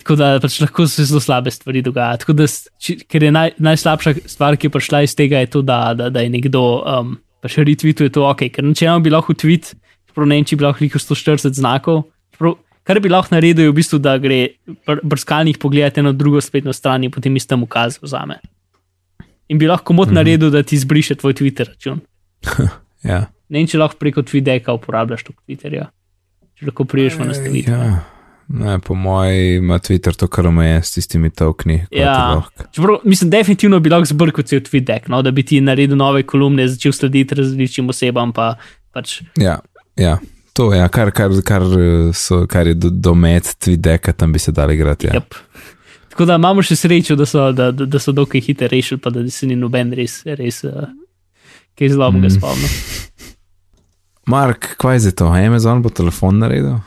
Tako da pač lahko se zelo slabe stvari dogajajo. Tako da, či, ker je naj, najslabša stvar, ki je prišla iz tega, je to, da, da, da je nekdo um, pač retweetuje to, ok, ker načeloma bi lahko tweet, čeprav ne vem, če bi lahko veliko 140 znakov. Čeprav, kar bi lahko naredil, je v bistvu, da gre br brskalnik pogledati eno drugo spletno stran in potem istem ukaz vzame. In bi lahko mod mm -hmm. naredil, da ti zbriše tvoj Twitter račun. Ja. Ne vem, če lahko preko TweetDecka uporabljaš to Twitterja. Če lahko priješ v nastavitve. Ja. Ne, po mojem ima Twitter to kar omejen s tistimi tokni. Ja. Čeprav, mislim, definitivno bi lahko zbrkal cel TweetDeck, no, da bi ti naredil nove kolumne, začel slediti različnim osebam. Pa, pač, Ja, ja. To je, ja, kar, kar, kar, eh, so, kar je do, domet TweetDecka, tam bi se dali igrati. Ja. yep. Tako da imamo še srečo, da so, da, da, da so dokaj hitro rešili, pa da se ni noben res, res uh, kaj zlobnega Mm. spomnil. Mark, kaj je za to? Amazon bo telefon naredil?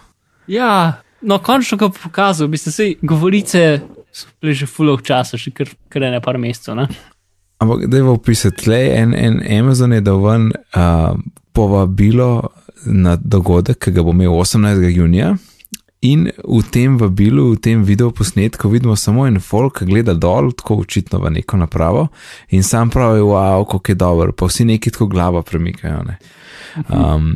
Ja, no, končno ga pokazal, bi se vse govorice, so bile že fulov časa, še kar, kar ne par mesecev. ne. Ampak da je v opisati, le en, en Amazon je dal ven uh, povabilo na dogodek, ki ga bo imel 18. junija. In v tem vabilu, v tem video posnetku vidimo samo en folk, ki gleda dol, tako očitno v neko napravo in sam pravi, wow, kako je dobro, pa vsi neki tako glavo premikajo. Ne? Um,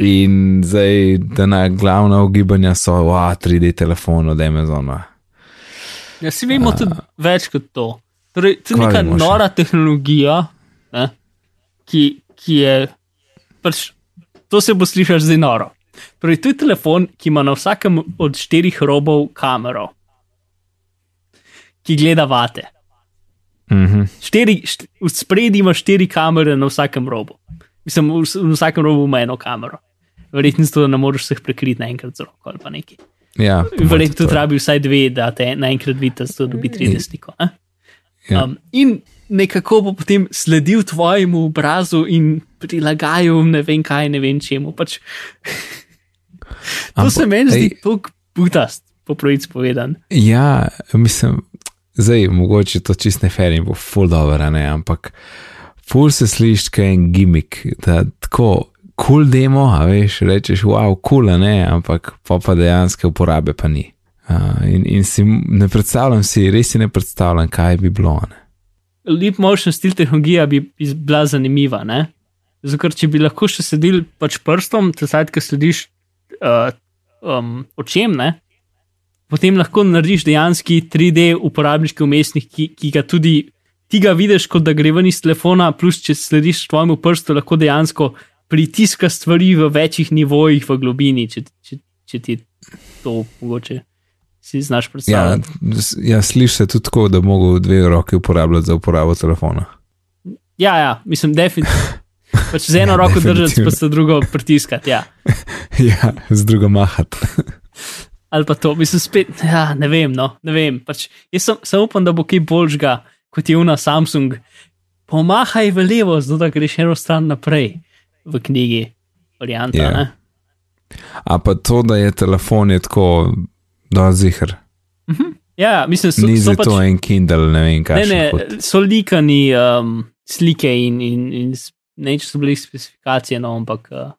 in zdaj, da na glavna ugibanja so, wow, 3D telefon od Amazona. Ja, si vemo tudi več kot to. Torej, to je neka vemo še? nora tehnologija, ne, ki, ki je pač, to se bo slišati zdaj noro. Torej, to je telefon, ki ima na vsakem od štirih robov kamero, ki gleda vate. Mhm. Štiri, št, v spredi ima štiri kamere na vsakem robu. Mislim, v, v vsakem robu ima eno kamero. Verjetno da ne moreš vseh prekriti naenkrat z roko ali pa nekaj. Ja, Verjetno to tudi rabi vsaj dve, da te naenkrat vidite, da dobi 30 sliko. ne? Ja. Um, in nekako bo potem sledil tvojemu obrazu in prilagajal ne vem kaj, ne vem čemu. Pač, to Ampak, se meni zdi tako butast, po pravici povedan. Ja, mislim, zdaj mogoče to čist ne fer in bo full dobro, ne, ampak full se sliši, kaj je en gimmick, da tako kul cool demo, a veš, rečeš, wow, kul, cool, ne, ampak pa pa dejansko uporabe pa ni. Uh, in, in si ne predstavljam si, res si ne predstavljam, kaj bi bilo. Ne. Leap motion stil tehnologija bi bila zanimiva, ne? Zato, če bi lahko še sedel pač prstom, te sajt, ki slediš uh, um, očem, ne? potem lahko narediš dejansko 3D uporabniški umestnik, ki, ki ga tudi ti ga vidiš, kot da gre ven iz telefona, plus če slediš svojemu prstu, lahko dejansko pritiska stvari v večjih nivojih v globini, če, če, če ti to mogoče. Si znaš predstavljati. Ja, ja slišiš se tudi tako, da mogo dve roki uporabljati za uporabo telefona. Ja, ja mislim, definitivno. Pač z eno ja, roko držati, pa s drugo pritiskati. Ja. ja, z drugo mahati. Ali pa to, mislim, spet, ja, ne vem. No, ne vem. Pač, jaz sem, sem upam, da bo kaj boljšega kot je una Samsung. Pomahaj v levo, zato da greš eno stran naprej v knjigi, varianta. Yeah. Ja. A pa to, da je telefon je tako, da je zihr. Uh -huh. Ja, mislim, so, Ni so pač, to en Kindle, ne vem kaj. Ne, ne, so likani um, slike in, in, in neče so bili specifikacije, no, ampak. Uh,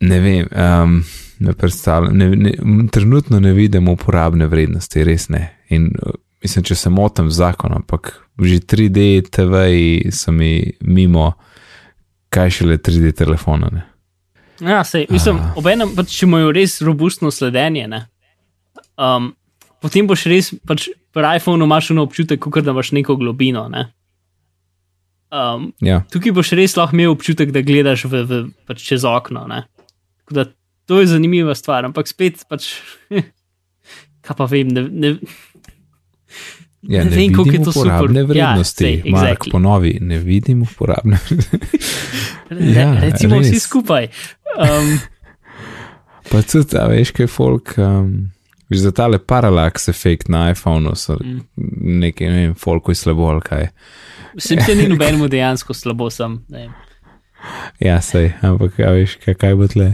ne vem, um, ne predstavljam. Ne, ne, trenutno ne vidim uporabne vrednosti, res ne. In, uh, mislim, če se motim z zakonom, ampak že 3D TV-ji so mi mimo, kaj šele 3D telefona. Ne? Ja, sej, mislim, uh. obenem, pač, če imajo res robustno sledenje, um, potem boš res, pač pri iPhonu imaš občutek, kot da imaš neko globino. Ne? Um, ja. Tukaj boš res lahko imel občutek, da gledaš v, v, pač čez okno. Da, to je zanimiva stvar, ampak spet pač. Kaj pa vem, ne, ne, Ja, ne, ne vem, kako je to uporabne super. vrednosti. Ja, sej, Mark, exactly. ponovi, ne vidim uporabne vrednosti. ja, recimo res. vsi skupaj. Um, pa tudi, a veš, kaj folk. Um, Že za tale paralaks efekt na iPhonu so mm. nekaj, ne vem, folko je slabo ali kaj. Vsem se ni nobenemu dejansko slabo, sem. Ja, sej, ampak ja, veš, kaj, kaj bo tle.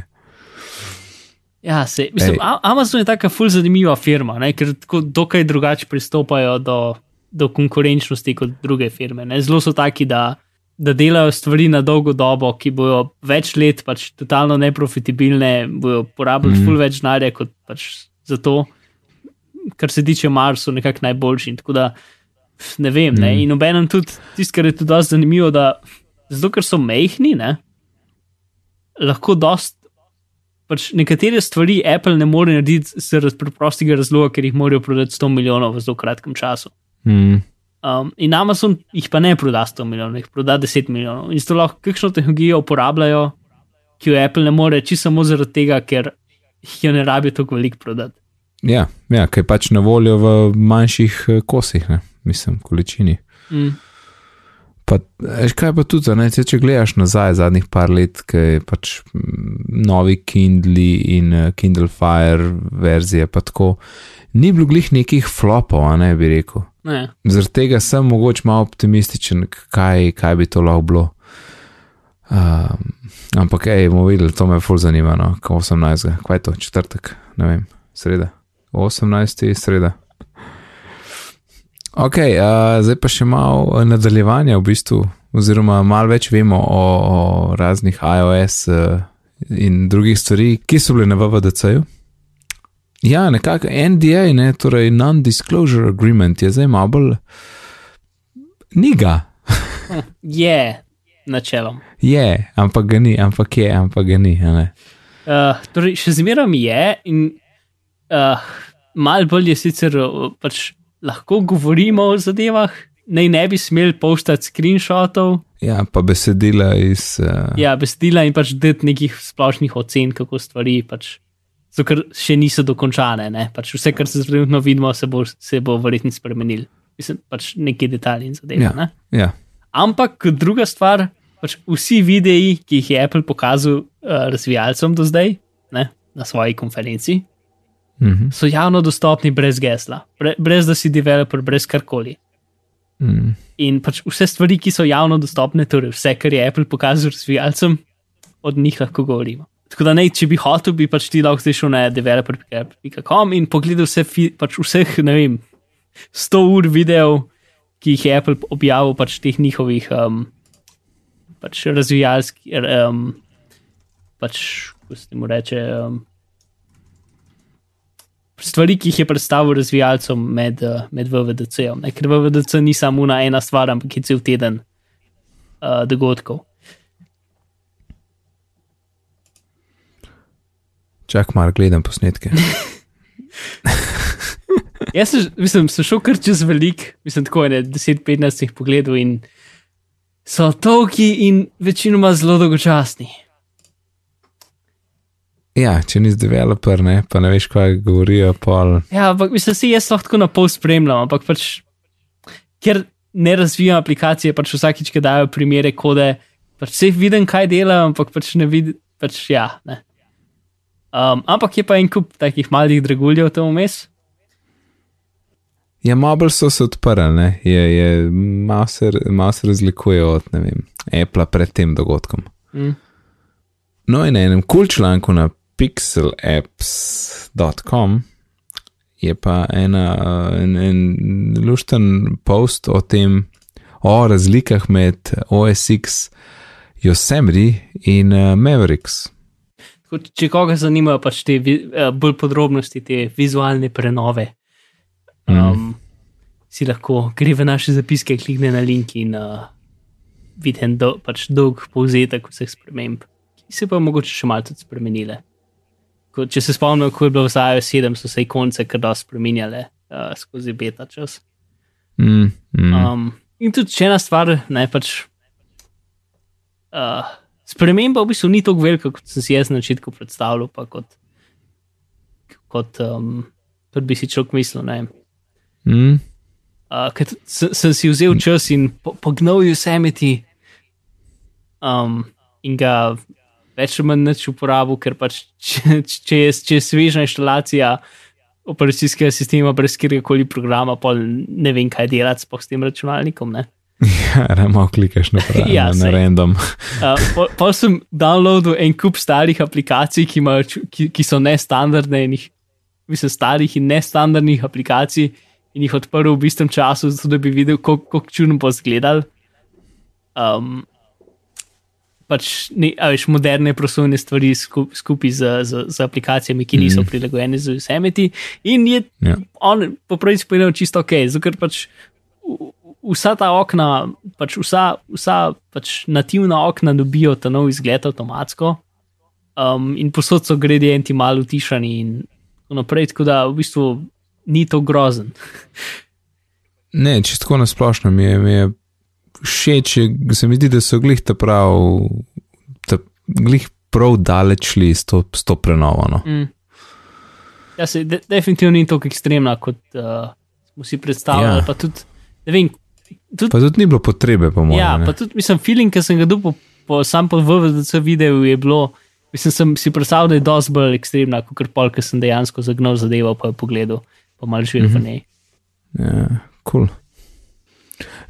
Ja, se, mislim, Amazon je tako ful zanimiva firma, ne, ker tako dokaj drugače pristopajo do, do konkurenčnosti kot druge firme. Ne. Zelo so taki, da, da delajo stvari na dolgo dobo, ki bojo več let pač totalno neprofitabilne, bojo porabili mm. ful več denarja kot pač za to, kar se tiče Marsu, nekako najboljši. Tako da ne vem. Mm. Ne. In obenem tudi tisto, kar je tudi dosti zanimivo, da zato, ker so mehni, ne, lahko dost pač nekatere stvari Apple ne more narediti zaradi preprostega razloga, ker jih morajo prodati 100 milijonov v zelo kratkem času. Mm. Um, in Amazon jih pa ne proda 100 milijonov, jih proda 10 milijonov. In zato lahko kakšno tehnologijo uporabljajo, ki jo Apple ne more, čisto samo zaradi tega, ker jo ne rabijo tako veliko prodati. Ja, ja kaj pač na voljo v manjših eh, kosih, ne? Mislim, količini. Mm. Pa, kaj pa tudi, ne, če gledaš nazaj zadnjih par let, ki je pač novi Kindle in uh, Kindle Fire verzije, pa tako, ni bilo glih nekih flopov, a ne bi rekel. Zaradi tega sem mogoče malo optimističen, kaj, kaj bi to lahko bilo. Um, ampak, hej, bomo videli, to me ful zanima, no, kako 18. Kaj je to, četrtek, ne vem, sreda. 18. sreda. Ok, uh, zdaj pa še malo nadaljevanja v bistvu, oziroma malo več vemo o, o raznih iOS uh, in drugih stvari, ki so bile na VVDC-ju. Ja, nekako NDA, ne, torej Non-Disclosure Agreement, je zdaj malo bolj. Ni ga. je, načelom. Je, ampak ga ni, ampak je, ampak ga ni. Uh, torej, še zmeraj je in uh, malo bolj je sicer pač lahko govorimo o zadevah, naj ne bi smeli poštati screenshotov. Ja, pa besedila iz. Uh... Ja, besedila in pač dati nekih splošnih ocen, kako stvari pač. Zato, ker še niso dokončane. Pač vse, kar se zdaj vidimo, se bo, se bo verjetno spremenil. Mislim, pač neki detajli in zadeve. Ja, ja. Ampak druga stvar, pač vsi videi, ki jih je Apple pokazal uh, razvijalcem do zdaj ne, na svoji konferenci, -hmm. so javno dostopni brez gesla, bre, brez da si developer, brez karkoli. Mm. In pač vse stvari, ki so javno dostopne, torej vse, kar je Apple pokazal razvijalcem, od njih lahko govorimo. Tako da, ne, če bi hotel, bi pač ti lahko šel na developer.com in pogledal vse, pač vseh, ne vem, 100 ur videov, ki jih je Apple objavil, pač teh njihovih um, pač razvijalskih, um, pač, kako se mu reče. Um, Stvari, ki jih je predstavil razvijalcem med, uh, med VVDC-om. Ker VVDC ni samo ena stvar, ampak je cel teden uh, dogodkov. Čak, mar gledam posnetke. Jaz sem, mislim, sem šel kar čez velik, mislim, tako je 10-15 pogledov in so tolki in večinoma zelo dolgočasni. Ja, če nisi developer, ne, pa ne veš, kaj govorijo. Pol. Ja, ampak mislim, si jaz lahko na pol spremljam, ampak pač, ker ne razvijam aplikacije, pač vsakič, ki dajo primere kode, pač vse vidim, kaj delajo, ampak pač ne vidim, pač ja. Ne. Um, ampak je pa en kup takih malih draguljev tam vmes. Ja, mobil so se odprli, ne, je, je malo se, mal se razlikuje od, vem, Apple pred tem dogodkom. Mm. No, in na enem kul cool članku na pixelapps.com je pa ena, en, en lušten post o tem, o razlikah med OS X, Yosemite in uh, Mavericks. Če koga zanimajo pač te uh, bolj podrobnosti, te vizualne prenove, um, mm. si lahko gre v naše zapiske, klikne na link in uh, vidi en do, pač dolg povzetek vseh sprememb, ki se pa mogoče še tudi spremenile. Ko, če se spomnim, ko je bilo v Zaju 7, so se ikonce kar da spremenjale uh, skozi beta čas. Mm, mm. Um, in tudi še ena stvar, ne pač. Uh, sprememba v bistvu ni tako velika, kot sem si jaz na začetku predstavljal, pa kot, kot, um, kot bi si človek mislil. Mm. Uh, sem, sem si vzel čas in po, pognal Yosemite um, in ga več ali manj neč uporabil, ker pač če, če, je, če je svežna inštalacija operacijskega sistema brez kjerkoli programa, pa ne vem, kaj delati s tem računalnikom. Ne? Ja, ramo klikaš naprej, Ja, na random. Uh, pa, sem downloadil en kup starih aplikacij, ki, imajo, ki, ki so nestandardne, in jih, mislim, starih in nestandardnih aplikacij, in jih odprl v istem času, zato da bi videl, kako čudno bo izgledal. Um, pač ne, veš, moderne prosojne stvari skup, skupaj z, z, z aplikacijami, ki niso Mhm. prilagojene za Yosemite. In je Ja. on po prvi povedal čisto ok, zato ker pač vsa ta okna, pač vsa, vsa pač nativna okna dobijo ta nov izgled avtomatsko. Um, in posod so gradienti malo utišani in tako naprej, tako da v bistvu ni to grozen. Ne, čisto na splošno mi je, mi je všeč, se mi zdi, da so glih ta prav, ta, glih prav daleč šli s to, s to prenovo. No. Mm. Ja, se de, definitivno ni tako ekstremna, kot uh, smo si predstavljali. Ja. Pa tudi, vem, tudi, Pa tudi ni bilo potrebe, po mojem. ja, ne. pa tudi, mislim, feeling, ki sem ga dobil po, sam po VVDC videu, je bilo, mislim, sem si predstavljal, da je dosti bolj ekstremna, kot pol, ki sem dejansko zagnal zadevo, pa je pogledal, pa mal živel Mhm. v njej. Ja, cool.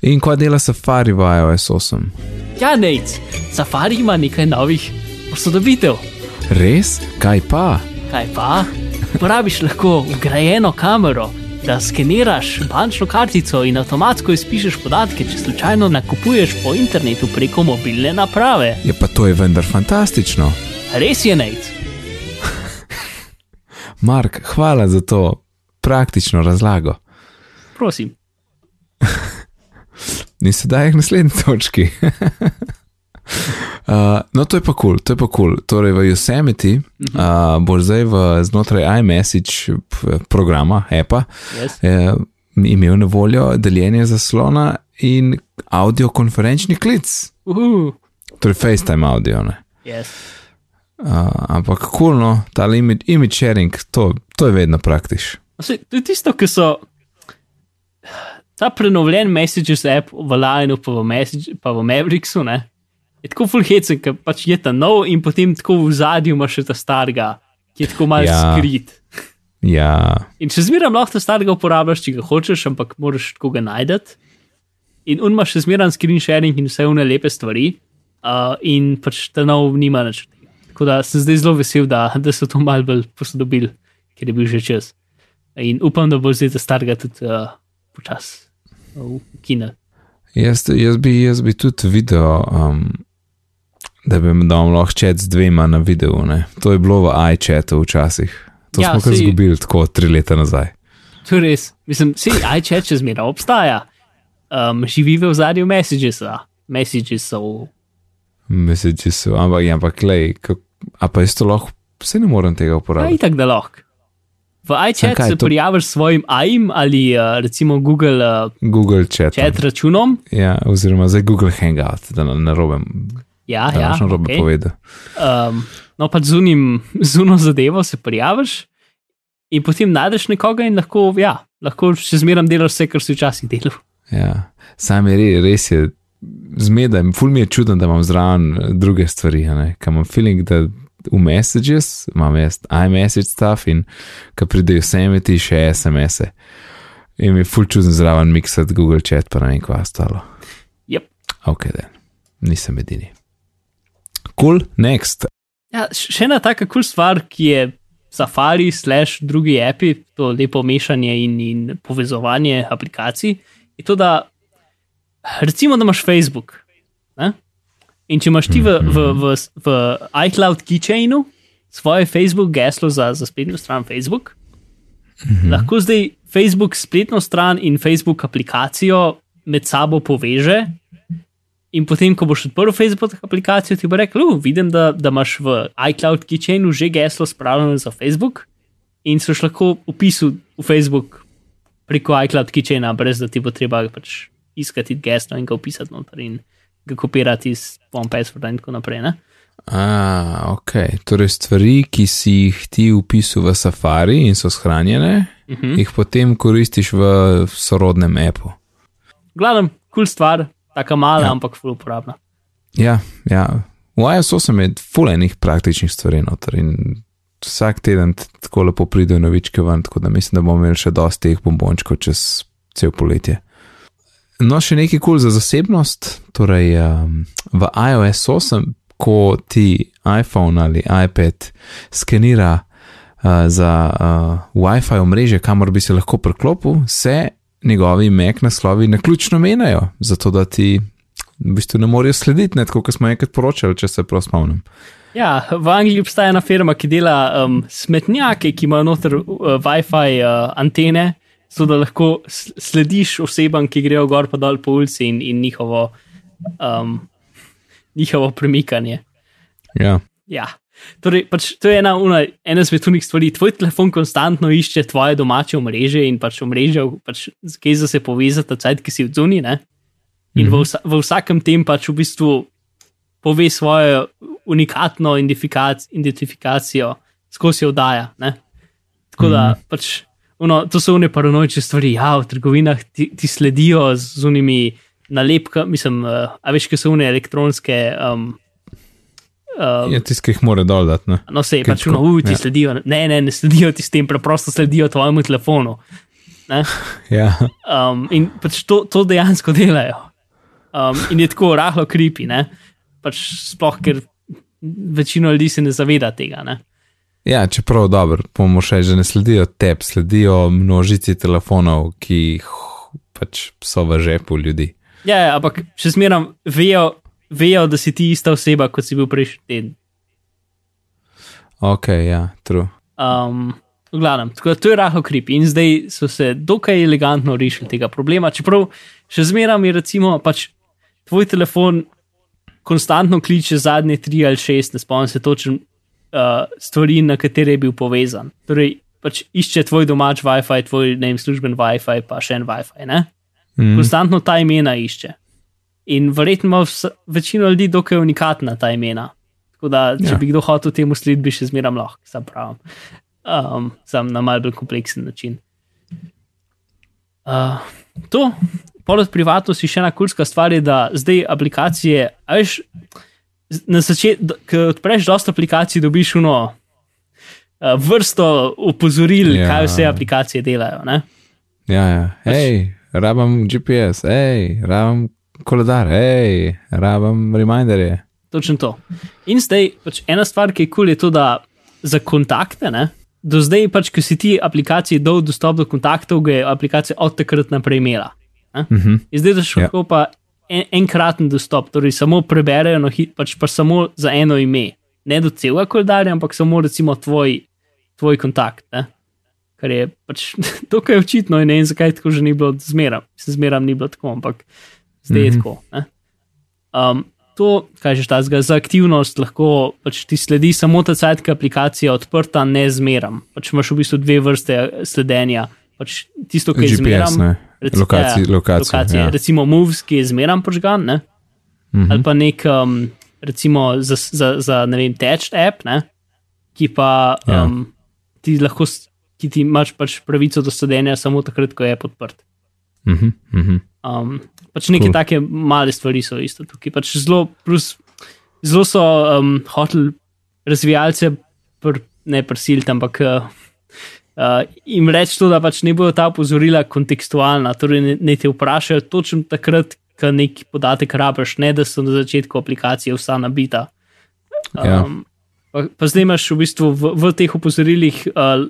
In kaj dela Safari v iOS 8? Ja, nec, Safari ima nekaj novih posodobitev. Res? Kaj pa? Kaj pa? Uporabiš lahko vgrajeno kamero, da skeniraš bančno kartico in avtomatsko izpišeš podatke, če slučajno nakupuješ po internetu preko mobilne naprave. Je pa to je vendar fantastično. Res je nec. Mark, hvala za to praktično razlago. Prosim. In sedaj k naslednji točki. uh, no, to je pa kul, cool, to je pa kul. Cool. Torej, v Yosemite uh, boš zdaj v, znotraj iMessage p- programa, APA, Yes. eh, imel na voljo deljenje zaslona in audiokonferenčni klic, Uhu. torej FaceTime audio. Ne? Yes. Uh, ampak kulno, ta image, image sharing, to, to je vedno praktiš. Sej, to je tisto, ki so. Ta prenovljen Messages app v Lionu, pa v, Message, pa v Mavericksu, ne, je tako full hecen, ker pač je ta nov in potem tako v zadju imaš še ta starega, ki je tako malce Ja. skrit. Ja, In še zmeraj lahko ta starega uporabljaš, če ga hočeš, ampak moraš tako ga najti. In on ima še zmeraj screen sharing in vse vne lepe stvari, uh, in pač ta nov nima nič. Tako da sem zdaj zelo vesel, da, da so to mal bolj posodobili, ker je bil že čas. In upam, da bo zdaj ta starega tudi uh, počasi ukinili. Jaz, jaz, bi, jaz bi tudi videl, um, da bi dal lahko čet z dvema na videu. Ne? To je bilo v iChatu včasih. To Ja, ja, smo kar izgubili tako tri leta nazaj. To je res. Mislim, vsi iChat še zmeraj obstaja. Um, živi v zadnjem Messagesa. Messagesov. Messages so, ampak, ja, ampak lej, kak, a pa isto lahko, se ne morem tega Ja, uporabiti. itak da lahko. V iChat se to- prijaviš s svojim AIM ali uh, recimo Google uh, Google chat. chat računom. Ja, oziroma zdaj Google Hangout, da na, na robe, Ja, da ja, ja, robe okay. povedal. um, no, pač z unim, z uno zadevo se prijaviš in potem najdeš nekoga in lahko, ja, lahko še zmeraj delaš vse, kar si včasih delal. Ja, sam je res, res je, zmedaj, ful mi je čuden, da imam zraven eh, druge stvari, ne, kam imam feeling, da v messages imam jaz iMessage stuff in ko pridejo semi ti še SMS-e. In mi je ful čuden zraven miksati Google chat, pa ne vem, kva ostalo. Yep. Ok, da nisem edini. Cool, next. Ja, še ena taka kul cool stvar, ki je Safari, slash drugi api, to lepo mešanje in, in povezovanje aplikacij, je to, da recimo, da imaš Facebook. Ne? In če imaš ti v, v, v, v iCloud keychainu svoje Facebook geslo za, za spletno stran Facebook, mhm. lahko zdaj Facebook spletno stran in Facebook aplikacijo med sabo poveže. In potem, ko boš odprl Facebook aplikacijo, ti bo rekel: "Uh, Vidim, da, da imaš v iCloud keychainu že geslo spravljeno za Facebook in se lahko upisal v Facebook preko iCloud keychaina, brez da ti bo treba pač iskati geslo in ga upisati noter in ga kopirati iz One Passworda in tako naprej. Ne? A, ok, torej stvari, ki si jih ti upisal v Safari in so shranjene, uh Mhm. -huh. jih potem koristiš v sorodnem appu. Glavno, kul cool stvar, tako mala, ja. Ampak ful uporabna. Ja, ja. v iOS-u sem je fulejnih praktičnih stvari noter in vsak teden tako lepo pridejo novičke ven, tako da mislim, da bomo imeli še dosti teh bombončkov čez cel poletje. No, še nekaj kul cool za zasebnost. Torej, um, v iOS 8, ko ti iPhone ali iPad skenira uh, za uh, WiFi omrežje, kamor bi se lahko priklopil, se njegovi Mac naslovi naključno menjajo, zato da ti v bistvu ne morejo slediti, ne kot smo enkrat poročali, če se prav spomnim. Ja, v Angliji obstaja ena firma, ki dela um, smetnjake, ki imajo noter uh, WiFi uh, antene, zato da lahko slediš osebam, ki grejo gor pa dol po ulici in, in njihovo, um, njihovo premikanje. Ja, Ja. Torej, pač to je ena, una, ena izmed unih stvari. Tvoj telefon konstantno išče tvoje domače omrežje in pač omrežje, pač, kje za se povezati, cajt, ki si v zuni. Ne? In v, vsa, v vsakem tem pač v bistvu pove svojo unikatno identifikac, identifikacijo, skozi jo daja. Ne? Tako da pač. Uno, to so one paranoične stvari. Ja, v trgovinah ti, ti sledijo z unimi nalepkami, mislim, uh, a veš, kaj so une elektronske. Um, um, ja tisti, ki jih mora dol dati. Ne? No, sej, Kaj pač tako, no, uj, ti ja. sledijo. Ne, ne, ne sledijo ti s tem, preprosto sledijo tvojemu telefonu. Ne? Ja, Um, in pač to, to dejansko delajo. Um, in je tako rahlo kripi, ne? Pač sploh, ker večino ljudi se ne zaveda tega. Ne? Ja čeprav dobro, bomo še že ne sledijo tebi, sledijo množici telefonov, ki jih pač so v žepu ljudi. Ja, ja, ampak še zmeraj vejo, vejo, da si ti ista oseba, kot si bil prejšnji teden. Ok, ja, true. Um, v glavnem, tako da to je rahlo krip in zdaj so se dokaj elegantno rešili tega problema. Čeprav še zmeraj je recimo pač tvoj telefon konstantno kliče zadnje tri ali šest, ne spomnim se točno uh, stvari, na katere je bil povezan. Torej, pač išče tvoj domač WiFi, tvoj ne vem, služben WiFi, pa še en WiFi. Ne? Mm. Konstantno ta imena išče. In verjetno ima večina ljudi dokaj unikatna ta imena. Tako da, če Ja. bi kdo hotel temu slediti, bi še zmeraj lahko, sam pravim. Um, sam na malce bolj kompleksen način. Uh, to, poleg privatnosti, še ena kulska stvar je, da zdaj aplikacije, veš, na začetku, ko odpreš dosta aplikacij, dobiš uno uh, vrsto opozoril, Ja. kaj vse aplikacije delajo. Ne? Ja, ja. hej, rabam GPS, hej, rabam koledar, hej, rabam reminderje. Točno to. In zdaj, pač ena stvar, ki je kul, cool, je to, da za kontakte, ne, do zdaj, pač, ko si ti aplikaciji dal dostop do kontaktov, ga je aplikacija od takrat naprej imela. Uh -huh. In zdaj daš Ja. lahko pa en, enkraten dostop, torej samo preberejo, no, pač pa samo za eno ime. Ne do celega koledarja, ampak samo recimo tvoj, tvoj kontakt. Ne? Kar je pač dokaj očitno in ne vem, zakaj tako že ni bilo zmeram. Se zmeram ni bilo tako, ampak zdaj je Mhm. tako. Ne? Um, to, kaj že ta za aktivnost, lahko pač ti sledi samo ta sajt, ki je aplikacija odprta, ne zmeram. Pač imaš v bistvu dve vrste sledenja. Pač tisto, je GPS, zmeram, ne. Reci- Lokacij, ja, lokacijo, lokacije. ja. Recimo Moves, ki je zmeram požgan, ne? Mhm. ali pa nek, um, recimo za, za, za ne vem, Text app, ne? ki pa Ja. um, ti lahko, ki ti imaš pač pravico do sledenja samo takrat, ko je podprt. Mhm, mhm. Um, pač neke Cool. take male stvari so isto tukaj. Pač zelo, plus, zelo so um, hoteli razvijalce, pr, ne prisiliti, ampak uh, uh, jim reči to, da pač ne bodo ta opozorila kontekstualna, torej ne, ne te vprašajo točno takrat, ko neki podatek rabiš, ne da so na začetku aplikacije vsa nabita. Ja. pa, pa zdaj imaš v bistvu v, v teh opozorilih. Uh,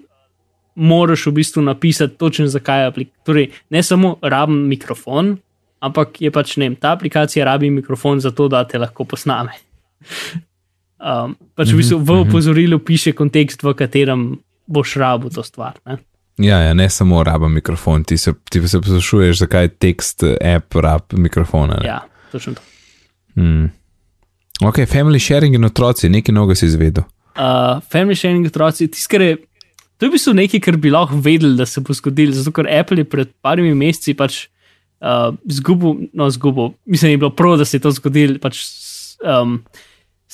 Moraš v bistvu napisati točno, zakaj je aplikacija. Torej, ne samo rabim mikrofon, ampak je pač ne, ta aplikacija rabi mikrofon za to, da te lahko posname. Um, pač v bistvu v opozorilu piše kontekst, v katerem boš rabil to stvar. Ne? Ja, ja, ne samo raba mikrofon, ti se, ti se poslušuješ, zakaj tekst app rab mikrofona. ne. Ja, točno to. Mm. Ok, family sharing in otroci, nekaj novega si izvedel. Uh, family sharing otroci, tisto, kar je. To je v bistvu nekaj, kar bi lahko vedeli, da se bo zgodilo, zato ker Apple je pred parimi meseci pač uh, zgubil, no, zgubil, mislim, je bilo prav, da se je to zgodilo. Pač, um,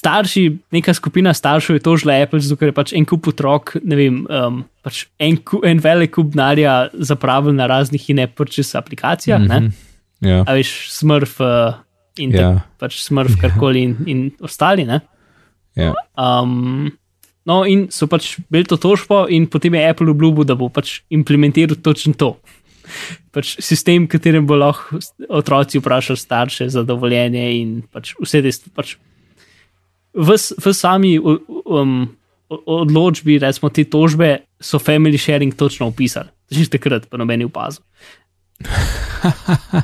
starši, neka skupina staršev je tožila Apple, zato ker je pač en kup otrok, ne vem, um, pač en, ku, en velik kup denarja zapravil na raznih in ne purchase aplikacijah, mm -hmm. ne? Ja, a veš, smrf uh, in Ja. ja. pač smrf, karkoli in, in ostali, ne. ja. Um, no, in so pač bili to tožbo, in potem je Apple obljubil, da bo pač implementiral točno to. Pač sistem, katerem bo lahko otroci vprašali starše za dovoljenje, in pač vse te stvari. Pač v, v sami um, odločbi, recimo te tožbe, so family sharing točno opisali. Že takrat, pa noben je opazil.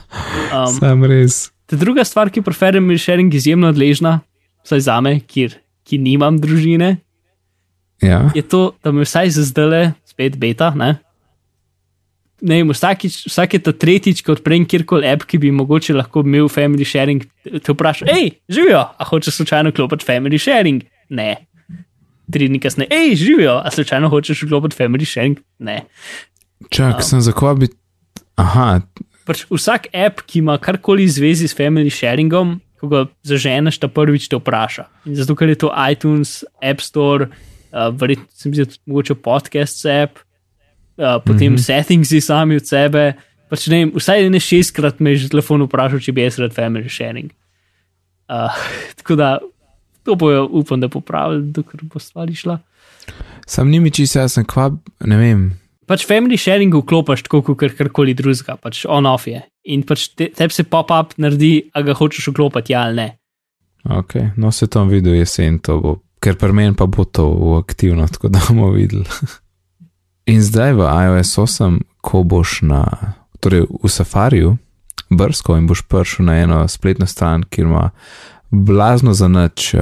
Um, Sam res. Druga stvar, ki je pri family sharing izjemno odležna, vsaj za me, kjer, ki nimam družine, Ja. je to, da me vsaj za zdaj, spet beta, ne. Ne vem, vsakič, vsak je ta tretjič, ko odprem kjerkoli app, ki bi mogoče lahko imel family sharing, te vpraša, hej, živijo, a hočeš slučajno klopiti family sharing? Ne. Tri dni kasneje, hej, živijo, a slučajno hočeš klopiti family sharing? Ne. Čak, sem za koga bi. Aha, Pač vsak app, ki ima karkoli v zvezi s family sharingom, ko ga zaženeš, ta prvič te vpraša. In zato, ker je to iTunes, App Store, uh, verjetno se mi zdi, mogoče podcast app, uh, potem mm -hmm. settingsi sami od sebe. Pač ne vem, vsaj ne šestkrat me je že telefon vprašal, če bi jaz rad family sharing. Uh, tako da to bojo, upam, da popravili, dokler bo stvar išla. sam ni mi čisto jasen, kva, ne vem. Pač family sharing vklopiš tako, kot kar karkoli drugega, pač on-off je. In pač te, tebi se pop-up naredi, a ga hočeš vklopiti, ja ali ne. Ok, no se tam videl jesen, to bo, ker pri meni pa bo to aktivno, tako da bomo videli. In zdaj v iOS 8, ko boš na, torej v Safariju, brsko in boš prišel na eno spletno stran, kjer ima blazno za nič uh,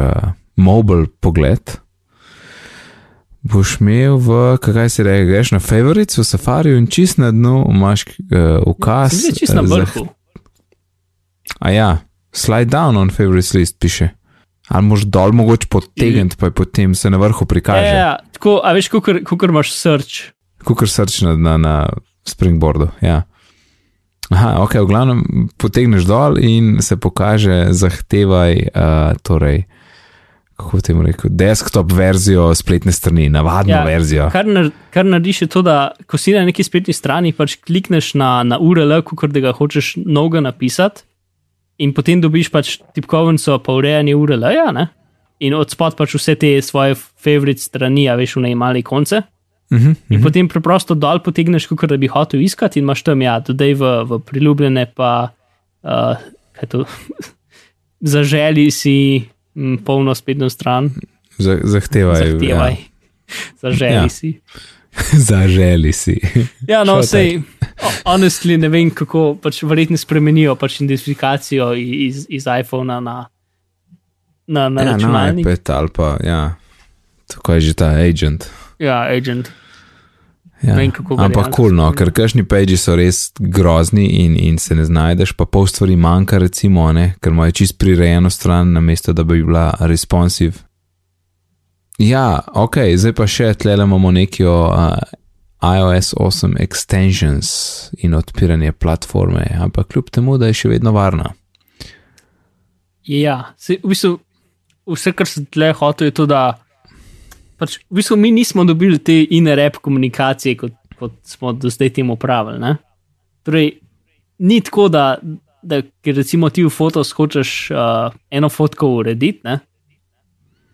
mobil pogled, boš imel v, kaj se reče, greš na favorites v Safariju in čist na dnu imaš uh, ukaz. Zdi čisto na eh, vrhu. A ja, slide down on favorites list piše. Ali moš dol mogoče potegniti, pa je potem se na vrhu Ja, prikaže. ja, tako, a veš, kako imaš search. Kukor srč na, na, na springboardu. Ja. Aha, ok, v glavnem potegneš dol in se pokaže, zahtevaj, uh, torej, kako temu rekel, desktop verzijo spletne strani, navadno ja, verzijo. Kar, nar, kar narediš je to, da ko si na neki spletni strani, pač klikneš na, na URL, kot da ga hočeš novega napisati, in potem dobiš pač tipkovnico, pa urejanje URL-ja, in od spod pač vse te svoje favorite strani, a veš, v najmali konce. Uh -huh, In potem preprosto dol potegneš, kot da bi hotel iskati, in imaš tam, ja, dodaj v, v priljubljene, pa uh, to, zaželi si m, polno spletno stran, Zahtevaj. zahtevaj. Ja. Zaželi Ja. si. Zaželi si. Ja, no, sej, honestly, ne vem, kako pač verjetno spremenijo pač identifikacijo iz, iz iPhona na, na, na Ja, računalnik. iPad ali pa, ja, tako je že ta agent. Ja, agent. Ja. Vem, Ampak dejansko kul, cool, no, ker kašni peči so res grozni in, in se ne znajdeš, pa pol stvari manjka, recimo, ne, ker imajo čist prirejeno stran, namesto da bi bila responsive. Ja, ok, zdaj pa še tle imamo neki o uh, iOS 8 extensions in odpiranje platforme, ampak kljub temu, da je še vedno varna. Ja, se, v bistvu, vse, kar sem tle hotel, je to, da pač, v bistvu, mi nismo dobili te in-rap komunikacije, kot, kot smo do zdaj temu pravili. Ne? Torej, ni tako, da, da ker recimo ti v fotos hočeš uh, eno fotko urediti, ne?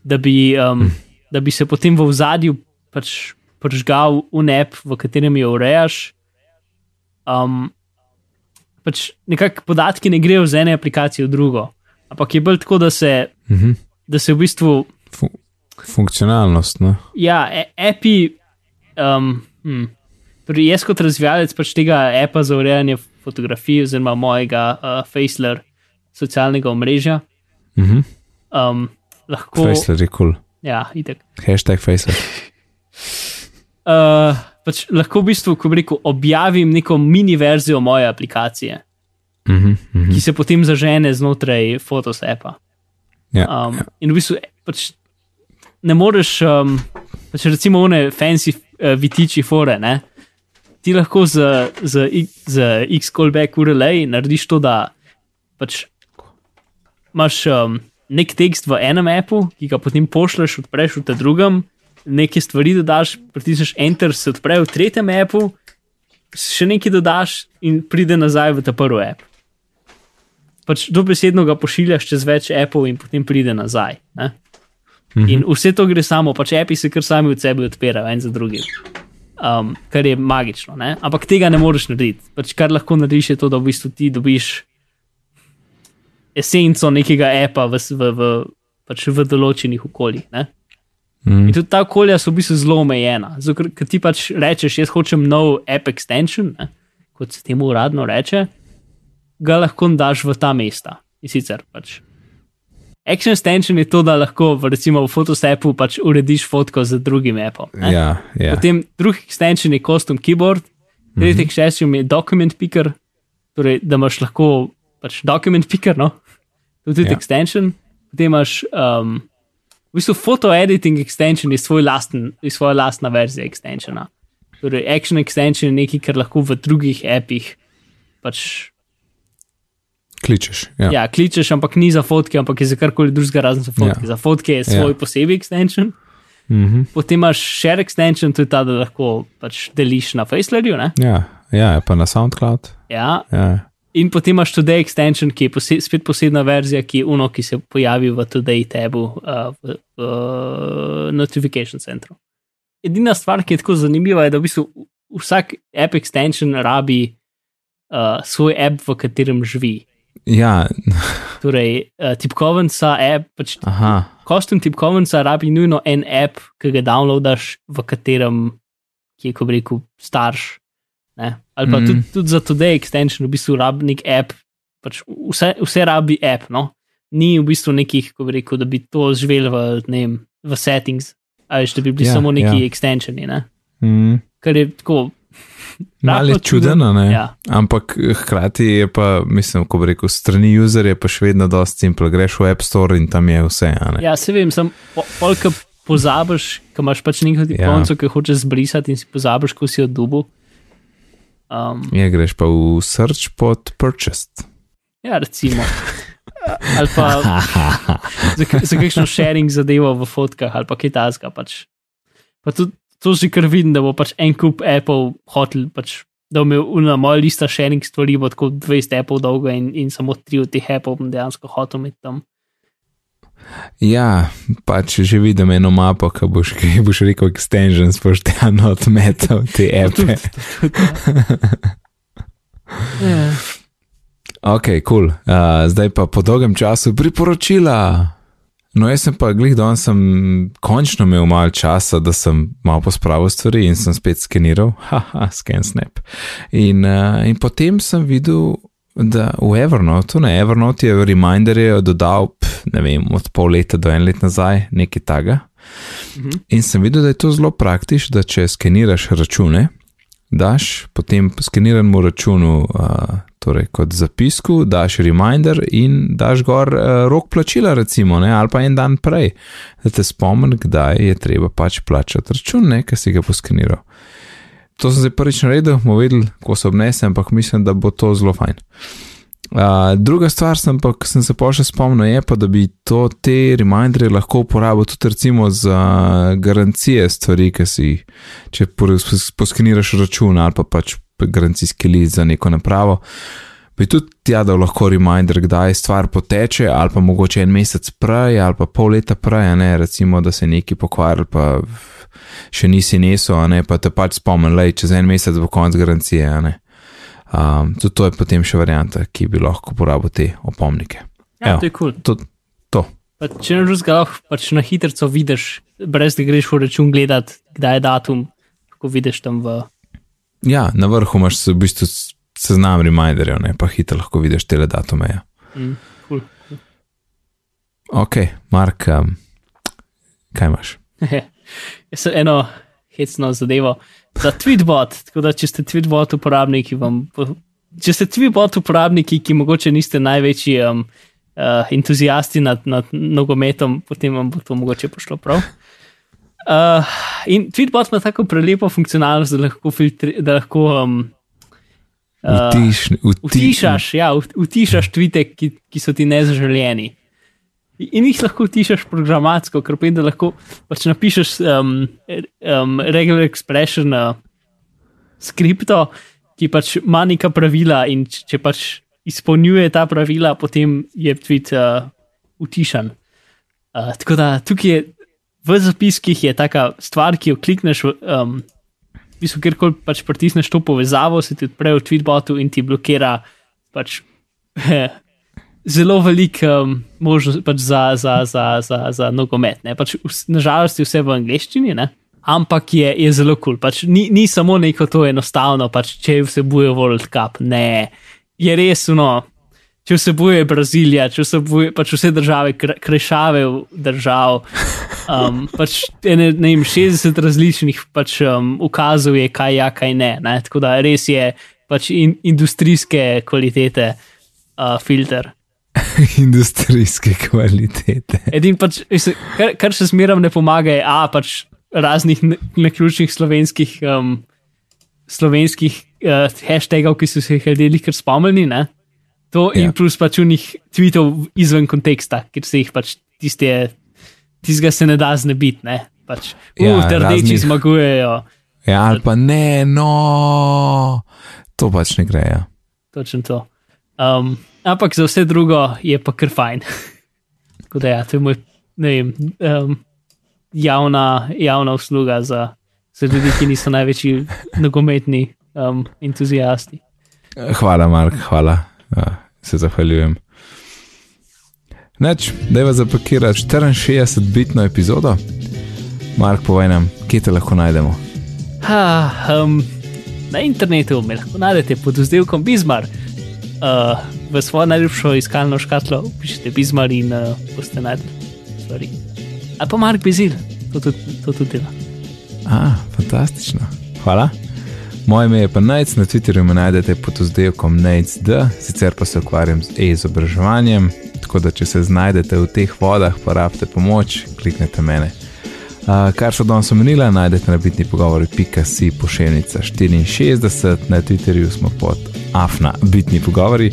da, bi, um, da bi se potem v zadju pač pržgal unep, v katerem jo urejaš. Um, pač nekako podatki ne grejo z ene aplikacije v drugo, ampak je bolj tako, da se, Mhm. da se v bistvu funkcionalnost, no. Ja, e- api. Um, hm. torej jaz kot razvijalec pač tega apa za urejanje fotografij, oziroma mojega uh, Faceler socialnega omrežja, Mhm. um, lahko. Faceler je kul. Cool. Ja, itek. Hashtag Faceler. Uh, pač lahko v bistvu, ko bi rekel, objavim neko mini verzijo moje aplikacije, Mhm. Mhm. ki se potem zažene znotraj Photos appa. Ja. Um, in v bistvu pač ne moreš, um, pač recimo, one fancy uh, vitiči fore. Ne? Ti lahko z, z, z X-callback URL narediš to, da pač imaš um, nek tekst v enem appu, ki ga potem pošleš, odpreš v tem drugem, nekaj stvari dodaš, pritisneš Enter, se odpre v tretjem appu, še nekaj dodaš in pride nazaj v ta prvi app. Pač dobesedno ga pošiljaš čez več appov in potem pride nazaj. Ne? Mhm. In vse to gre samo, pač api se kar sami od sebe odpirajo, en za drugim. Um, kar je magično, ne? ampak tega ne moreš narediti. Pač kar lahko narediš, je to, da v bistvu ti dobiš esenco nekega apa v, v, v, pač v določenih okoljih. Ne? Mhm. In tudi ta okolja so v bistvu zelo omejena. Ker, ker ti pač rečeš, jaz hočem nov app extension, ne? kot se temu uradno reče, ga lahko daš v ta mesta. In sicer pač. Action extension je to, da lahko v, recimo v Photosepu pač urediš fotko z drugim appom. ne. Ja, ja. Potem drugi extension je custom keyboard, tretji extension je document picker, torej da imaš lahko pač document picker, no, to je tudi Ja. extension. Potem imaš um, v bistvu photo editing extension je svoj lasten, je svoja lastna verzija extensiona. Torej, action extension je nekaj, kar lahko v drugih appih pač Kličeš. Ja. ja, kličeš, ampak ni za fotke, ampak je za karkoli drugega, razen za fotke. Ja. Za fotke je svoj Ja. posebej extension. Mhm. Potem imaš share extension, to je ta, da lahko pač deliš na Facelerju. ja, ja, pa na SoundCloud. Ja. Ja. In potem imaš Today extension, ki je pose spet posebna verzija, ki je uno, ki se pojavi v Today tabu uh, v, v Notification Centru. Edina stvar, ki je tako zanimiva, je, da v bistvu vsak app extension rabi uh, svoj app, v katerem živi. Ja, Torej, uh, tipkovnica app, pač Custom tipkovnica rabi nujno en app, ki ga downloadaš, v katerem je, ko bi rekel, starš. Ne? Ali pa mm. tudi, tudi za Today extension, v bistvu rabi nek app, pač vse, vse rabi app. No? Ni v bistvu nekih, ko bi rekel, da bi to živel v, vem, v settings, ali da bi bili Ja, ja, samo neki ja. ja. extensioni. Ne? mm. Kar je tako. Malo je čudeno, ne? Ja. Ampak hkrati je pa, mislim, ko bi rekel, strani user je pa še vedno dosti simpel. Greš v App Store in tam je vse. Ja, se vem, sem polk pozabiš, ko imaš pač tipkovnico, ja. ki hočeš zbrisati in si pozabiš, ko si jo dubu. Um, Ja, greš pa v search pod purchased. Ja, recimo. Ali pa za, za kakšno sharing zadevo v fotkah, ali pa kaj tasga. Pač. Pa tudi to že kar vidim, da bo pač en kup Apple hotel, pač, da bo imel na moja lista sharing stvari, bo tako 20 Apple dolga in, in samo tri od teh Apple bom dejansko hotel imeti tam. Ja, pač že vidim eno mapo, ki boš, ki boš rekel extensions, boš tam odmetal te Tudi- appe. Ja. Ok, kul. Cool. Uh, zdaj pa po dolgem času priporočila. No, jaz sem pa glih danes sem končno imel malo časa, da sem malo pospravil stvari in sem spet skeniral, haha, scan snap. In, uh, in potem sem videl, da v Evernote, ne Evernote je reminderje dodal, pf, ne vem, od pol leta do en let nazaj, nekaj taga. Mhm. In sem videl, da je to zelo praktično, da če skeniraš račune, daš potem skeniranemu računu, uh, torej kot zapisku, daš reminder in daš gor uh, rok plačila, recimo, ne, ali pa en dan prej, da te spomni, kdaj je treba pač plačati račun, ne, ki si ga poskeniral. To sem zdaj prvič naredil, bomo videli, ko se obnesem, ampak mislim, da bo to zelo fajn. Uh, druga stvar, sem pa, ki sem se pa še spomnil, je pa, da bi to te reminderje lahko uporabil tudi recimo za garancije stvari, ki si jih, če poskeniraš račun ali pa pač garancijski list za neko napravo. Bi tudi tja dal lahko reminder, kdaj stvar poteče, ali pa mogoče en mesec prej, ali pa pol leta prej, ne, recimo, da se neki pokvaril, pa še nisi nesel, ne, pa te pač spomnil, da je čez en mesec bo konc garancije, ne. Um, tudi to je potem še varianta, ki bi lahko uporabil te opomnike. Ja, Evo, to je kul. Cool. To, to. Pa, če ne žužga, lahko pač na hitro vidiš, brez da greš v račun gledati, kdaj je datum, ko vidiš tam v. Ja, na vrhu imaš v bistvu seznam reminderjev, ne pa hitro lahko vidiš te datume. Ja. Mm, cool. Ok, Mark, um, kaj imaš? Jaz sem eno hecno zadevo za Tweetbot. Tako da, če ste Tweetbot uporabniki, vam, če ste Tweetbot uporabniki, ki mogoče niste največji um, uh, entuzijasti nad, nad nogometom, potem vam bo to mogoče pošlo prav. Uh, in Tweetbot ima tako prelepo funkcionalnost, da lahko, filtri, da lahko um, uh, Utiš, uti, utišaš, ja, utišaš tvite, ki, ki so ti nezaželjeni. In jih lahko tišaš programatsko, ker pomeni, da lahko pač napišeš um, um, regular expression uh, skripto, ki pač ima neka pravila in če pač izpolnjuje ta pravila, potem je tweet uh, utišan. Uh, tako da tukaj je v zapiskih je taka stvar, ki jo klikneš, um, v bistvu, kjerkoli pač pritisneš to povezavo, se ti odpre v tweetbotu in ti blokira pač. zelo velik um, možnost pač za, za, za, za, za nogomet. Pač, nažalost je vse v angleščini, ne? ampak je, je zelo kul. Cool. Pač, ni, ni samo neko to enostavno, pač, če vsebuje World Cup. Ne, je res uno. Če vsebuje Brazilija, če vsebuje pač vse države, krešave držav, um, pač ne, ne vem, 60 različnih pač, um, ukazov je, kaj ja, kaj ne, ne. Tako da res je pač in, industrijske kvalitete uh, filter. industrijske kvalitete. Edin pač, kar, kar še zmeraj ne pomaga, je a, pač raznih neključnih slovenskih, um, slovenskih uh, hashtagov, ki so se jih ljudje kar spomnili. Ne? To ja. in plus pač unih tweetov izven konteksta, ker se jih pač tiste, tistega se ne da znebiti. Ne? Pač, ja, uh, te rdeči raznih... zmagujejo. Ja, ali pa ne, no, to pač ne gre. Ja. Točno to. Um, ampak za vse drugo je pa kar fajn. Tako da, ja, to je moj, ne vem, um, javna, javna usluga za, za ljudi, ki niso največji nogometni um, entuzijasti. Hvala, Mark, hvala, ja, se zahvaljujem. Neč, vas zapakirati 64-bitno epizodo. Mark, povej nam, kje te lahko najdemo. Ha, um, na internetu me lahko najdete pod vzdelkom Bizmar uh, v svojo najljubšo iskalno škatlo, pišete Bizmar in uh, boste najdli stvari. Ali pa Mark Bizil, to tudi, to tudi dela. Ah, fantastično. Hvala. Moje ime je pa Najc, na Twitterju me najdete pod oddelkom NAICD, sicer pa se ukvarjam z e-izobraževanjem, tako da če se znajdete v teh vodah, pa rabite pomoč, kliknite mene. Uh, kar so danes omenila, najdete na bitni pogovori.si pošiljnica 64, na Twitterju smo pod afna bitni pogovori,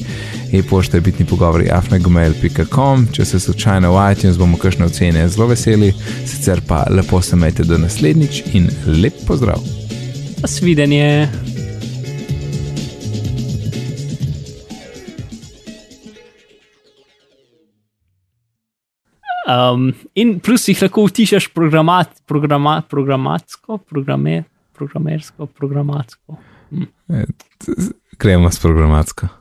e-pošta je bitni pogovori afnagmail.com, če se slučajno v iTunes bomo kakšne ocene zelo veseli, sicer pa lepo se majte do naslednjič in lep pozdrav. Nasvidenje. Um, in plus jih lahko utišaš programat, programat, programatsko, programer, programersko, programatsko. Hm. Gremo s programatsko.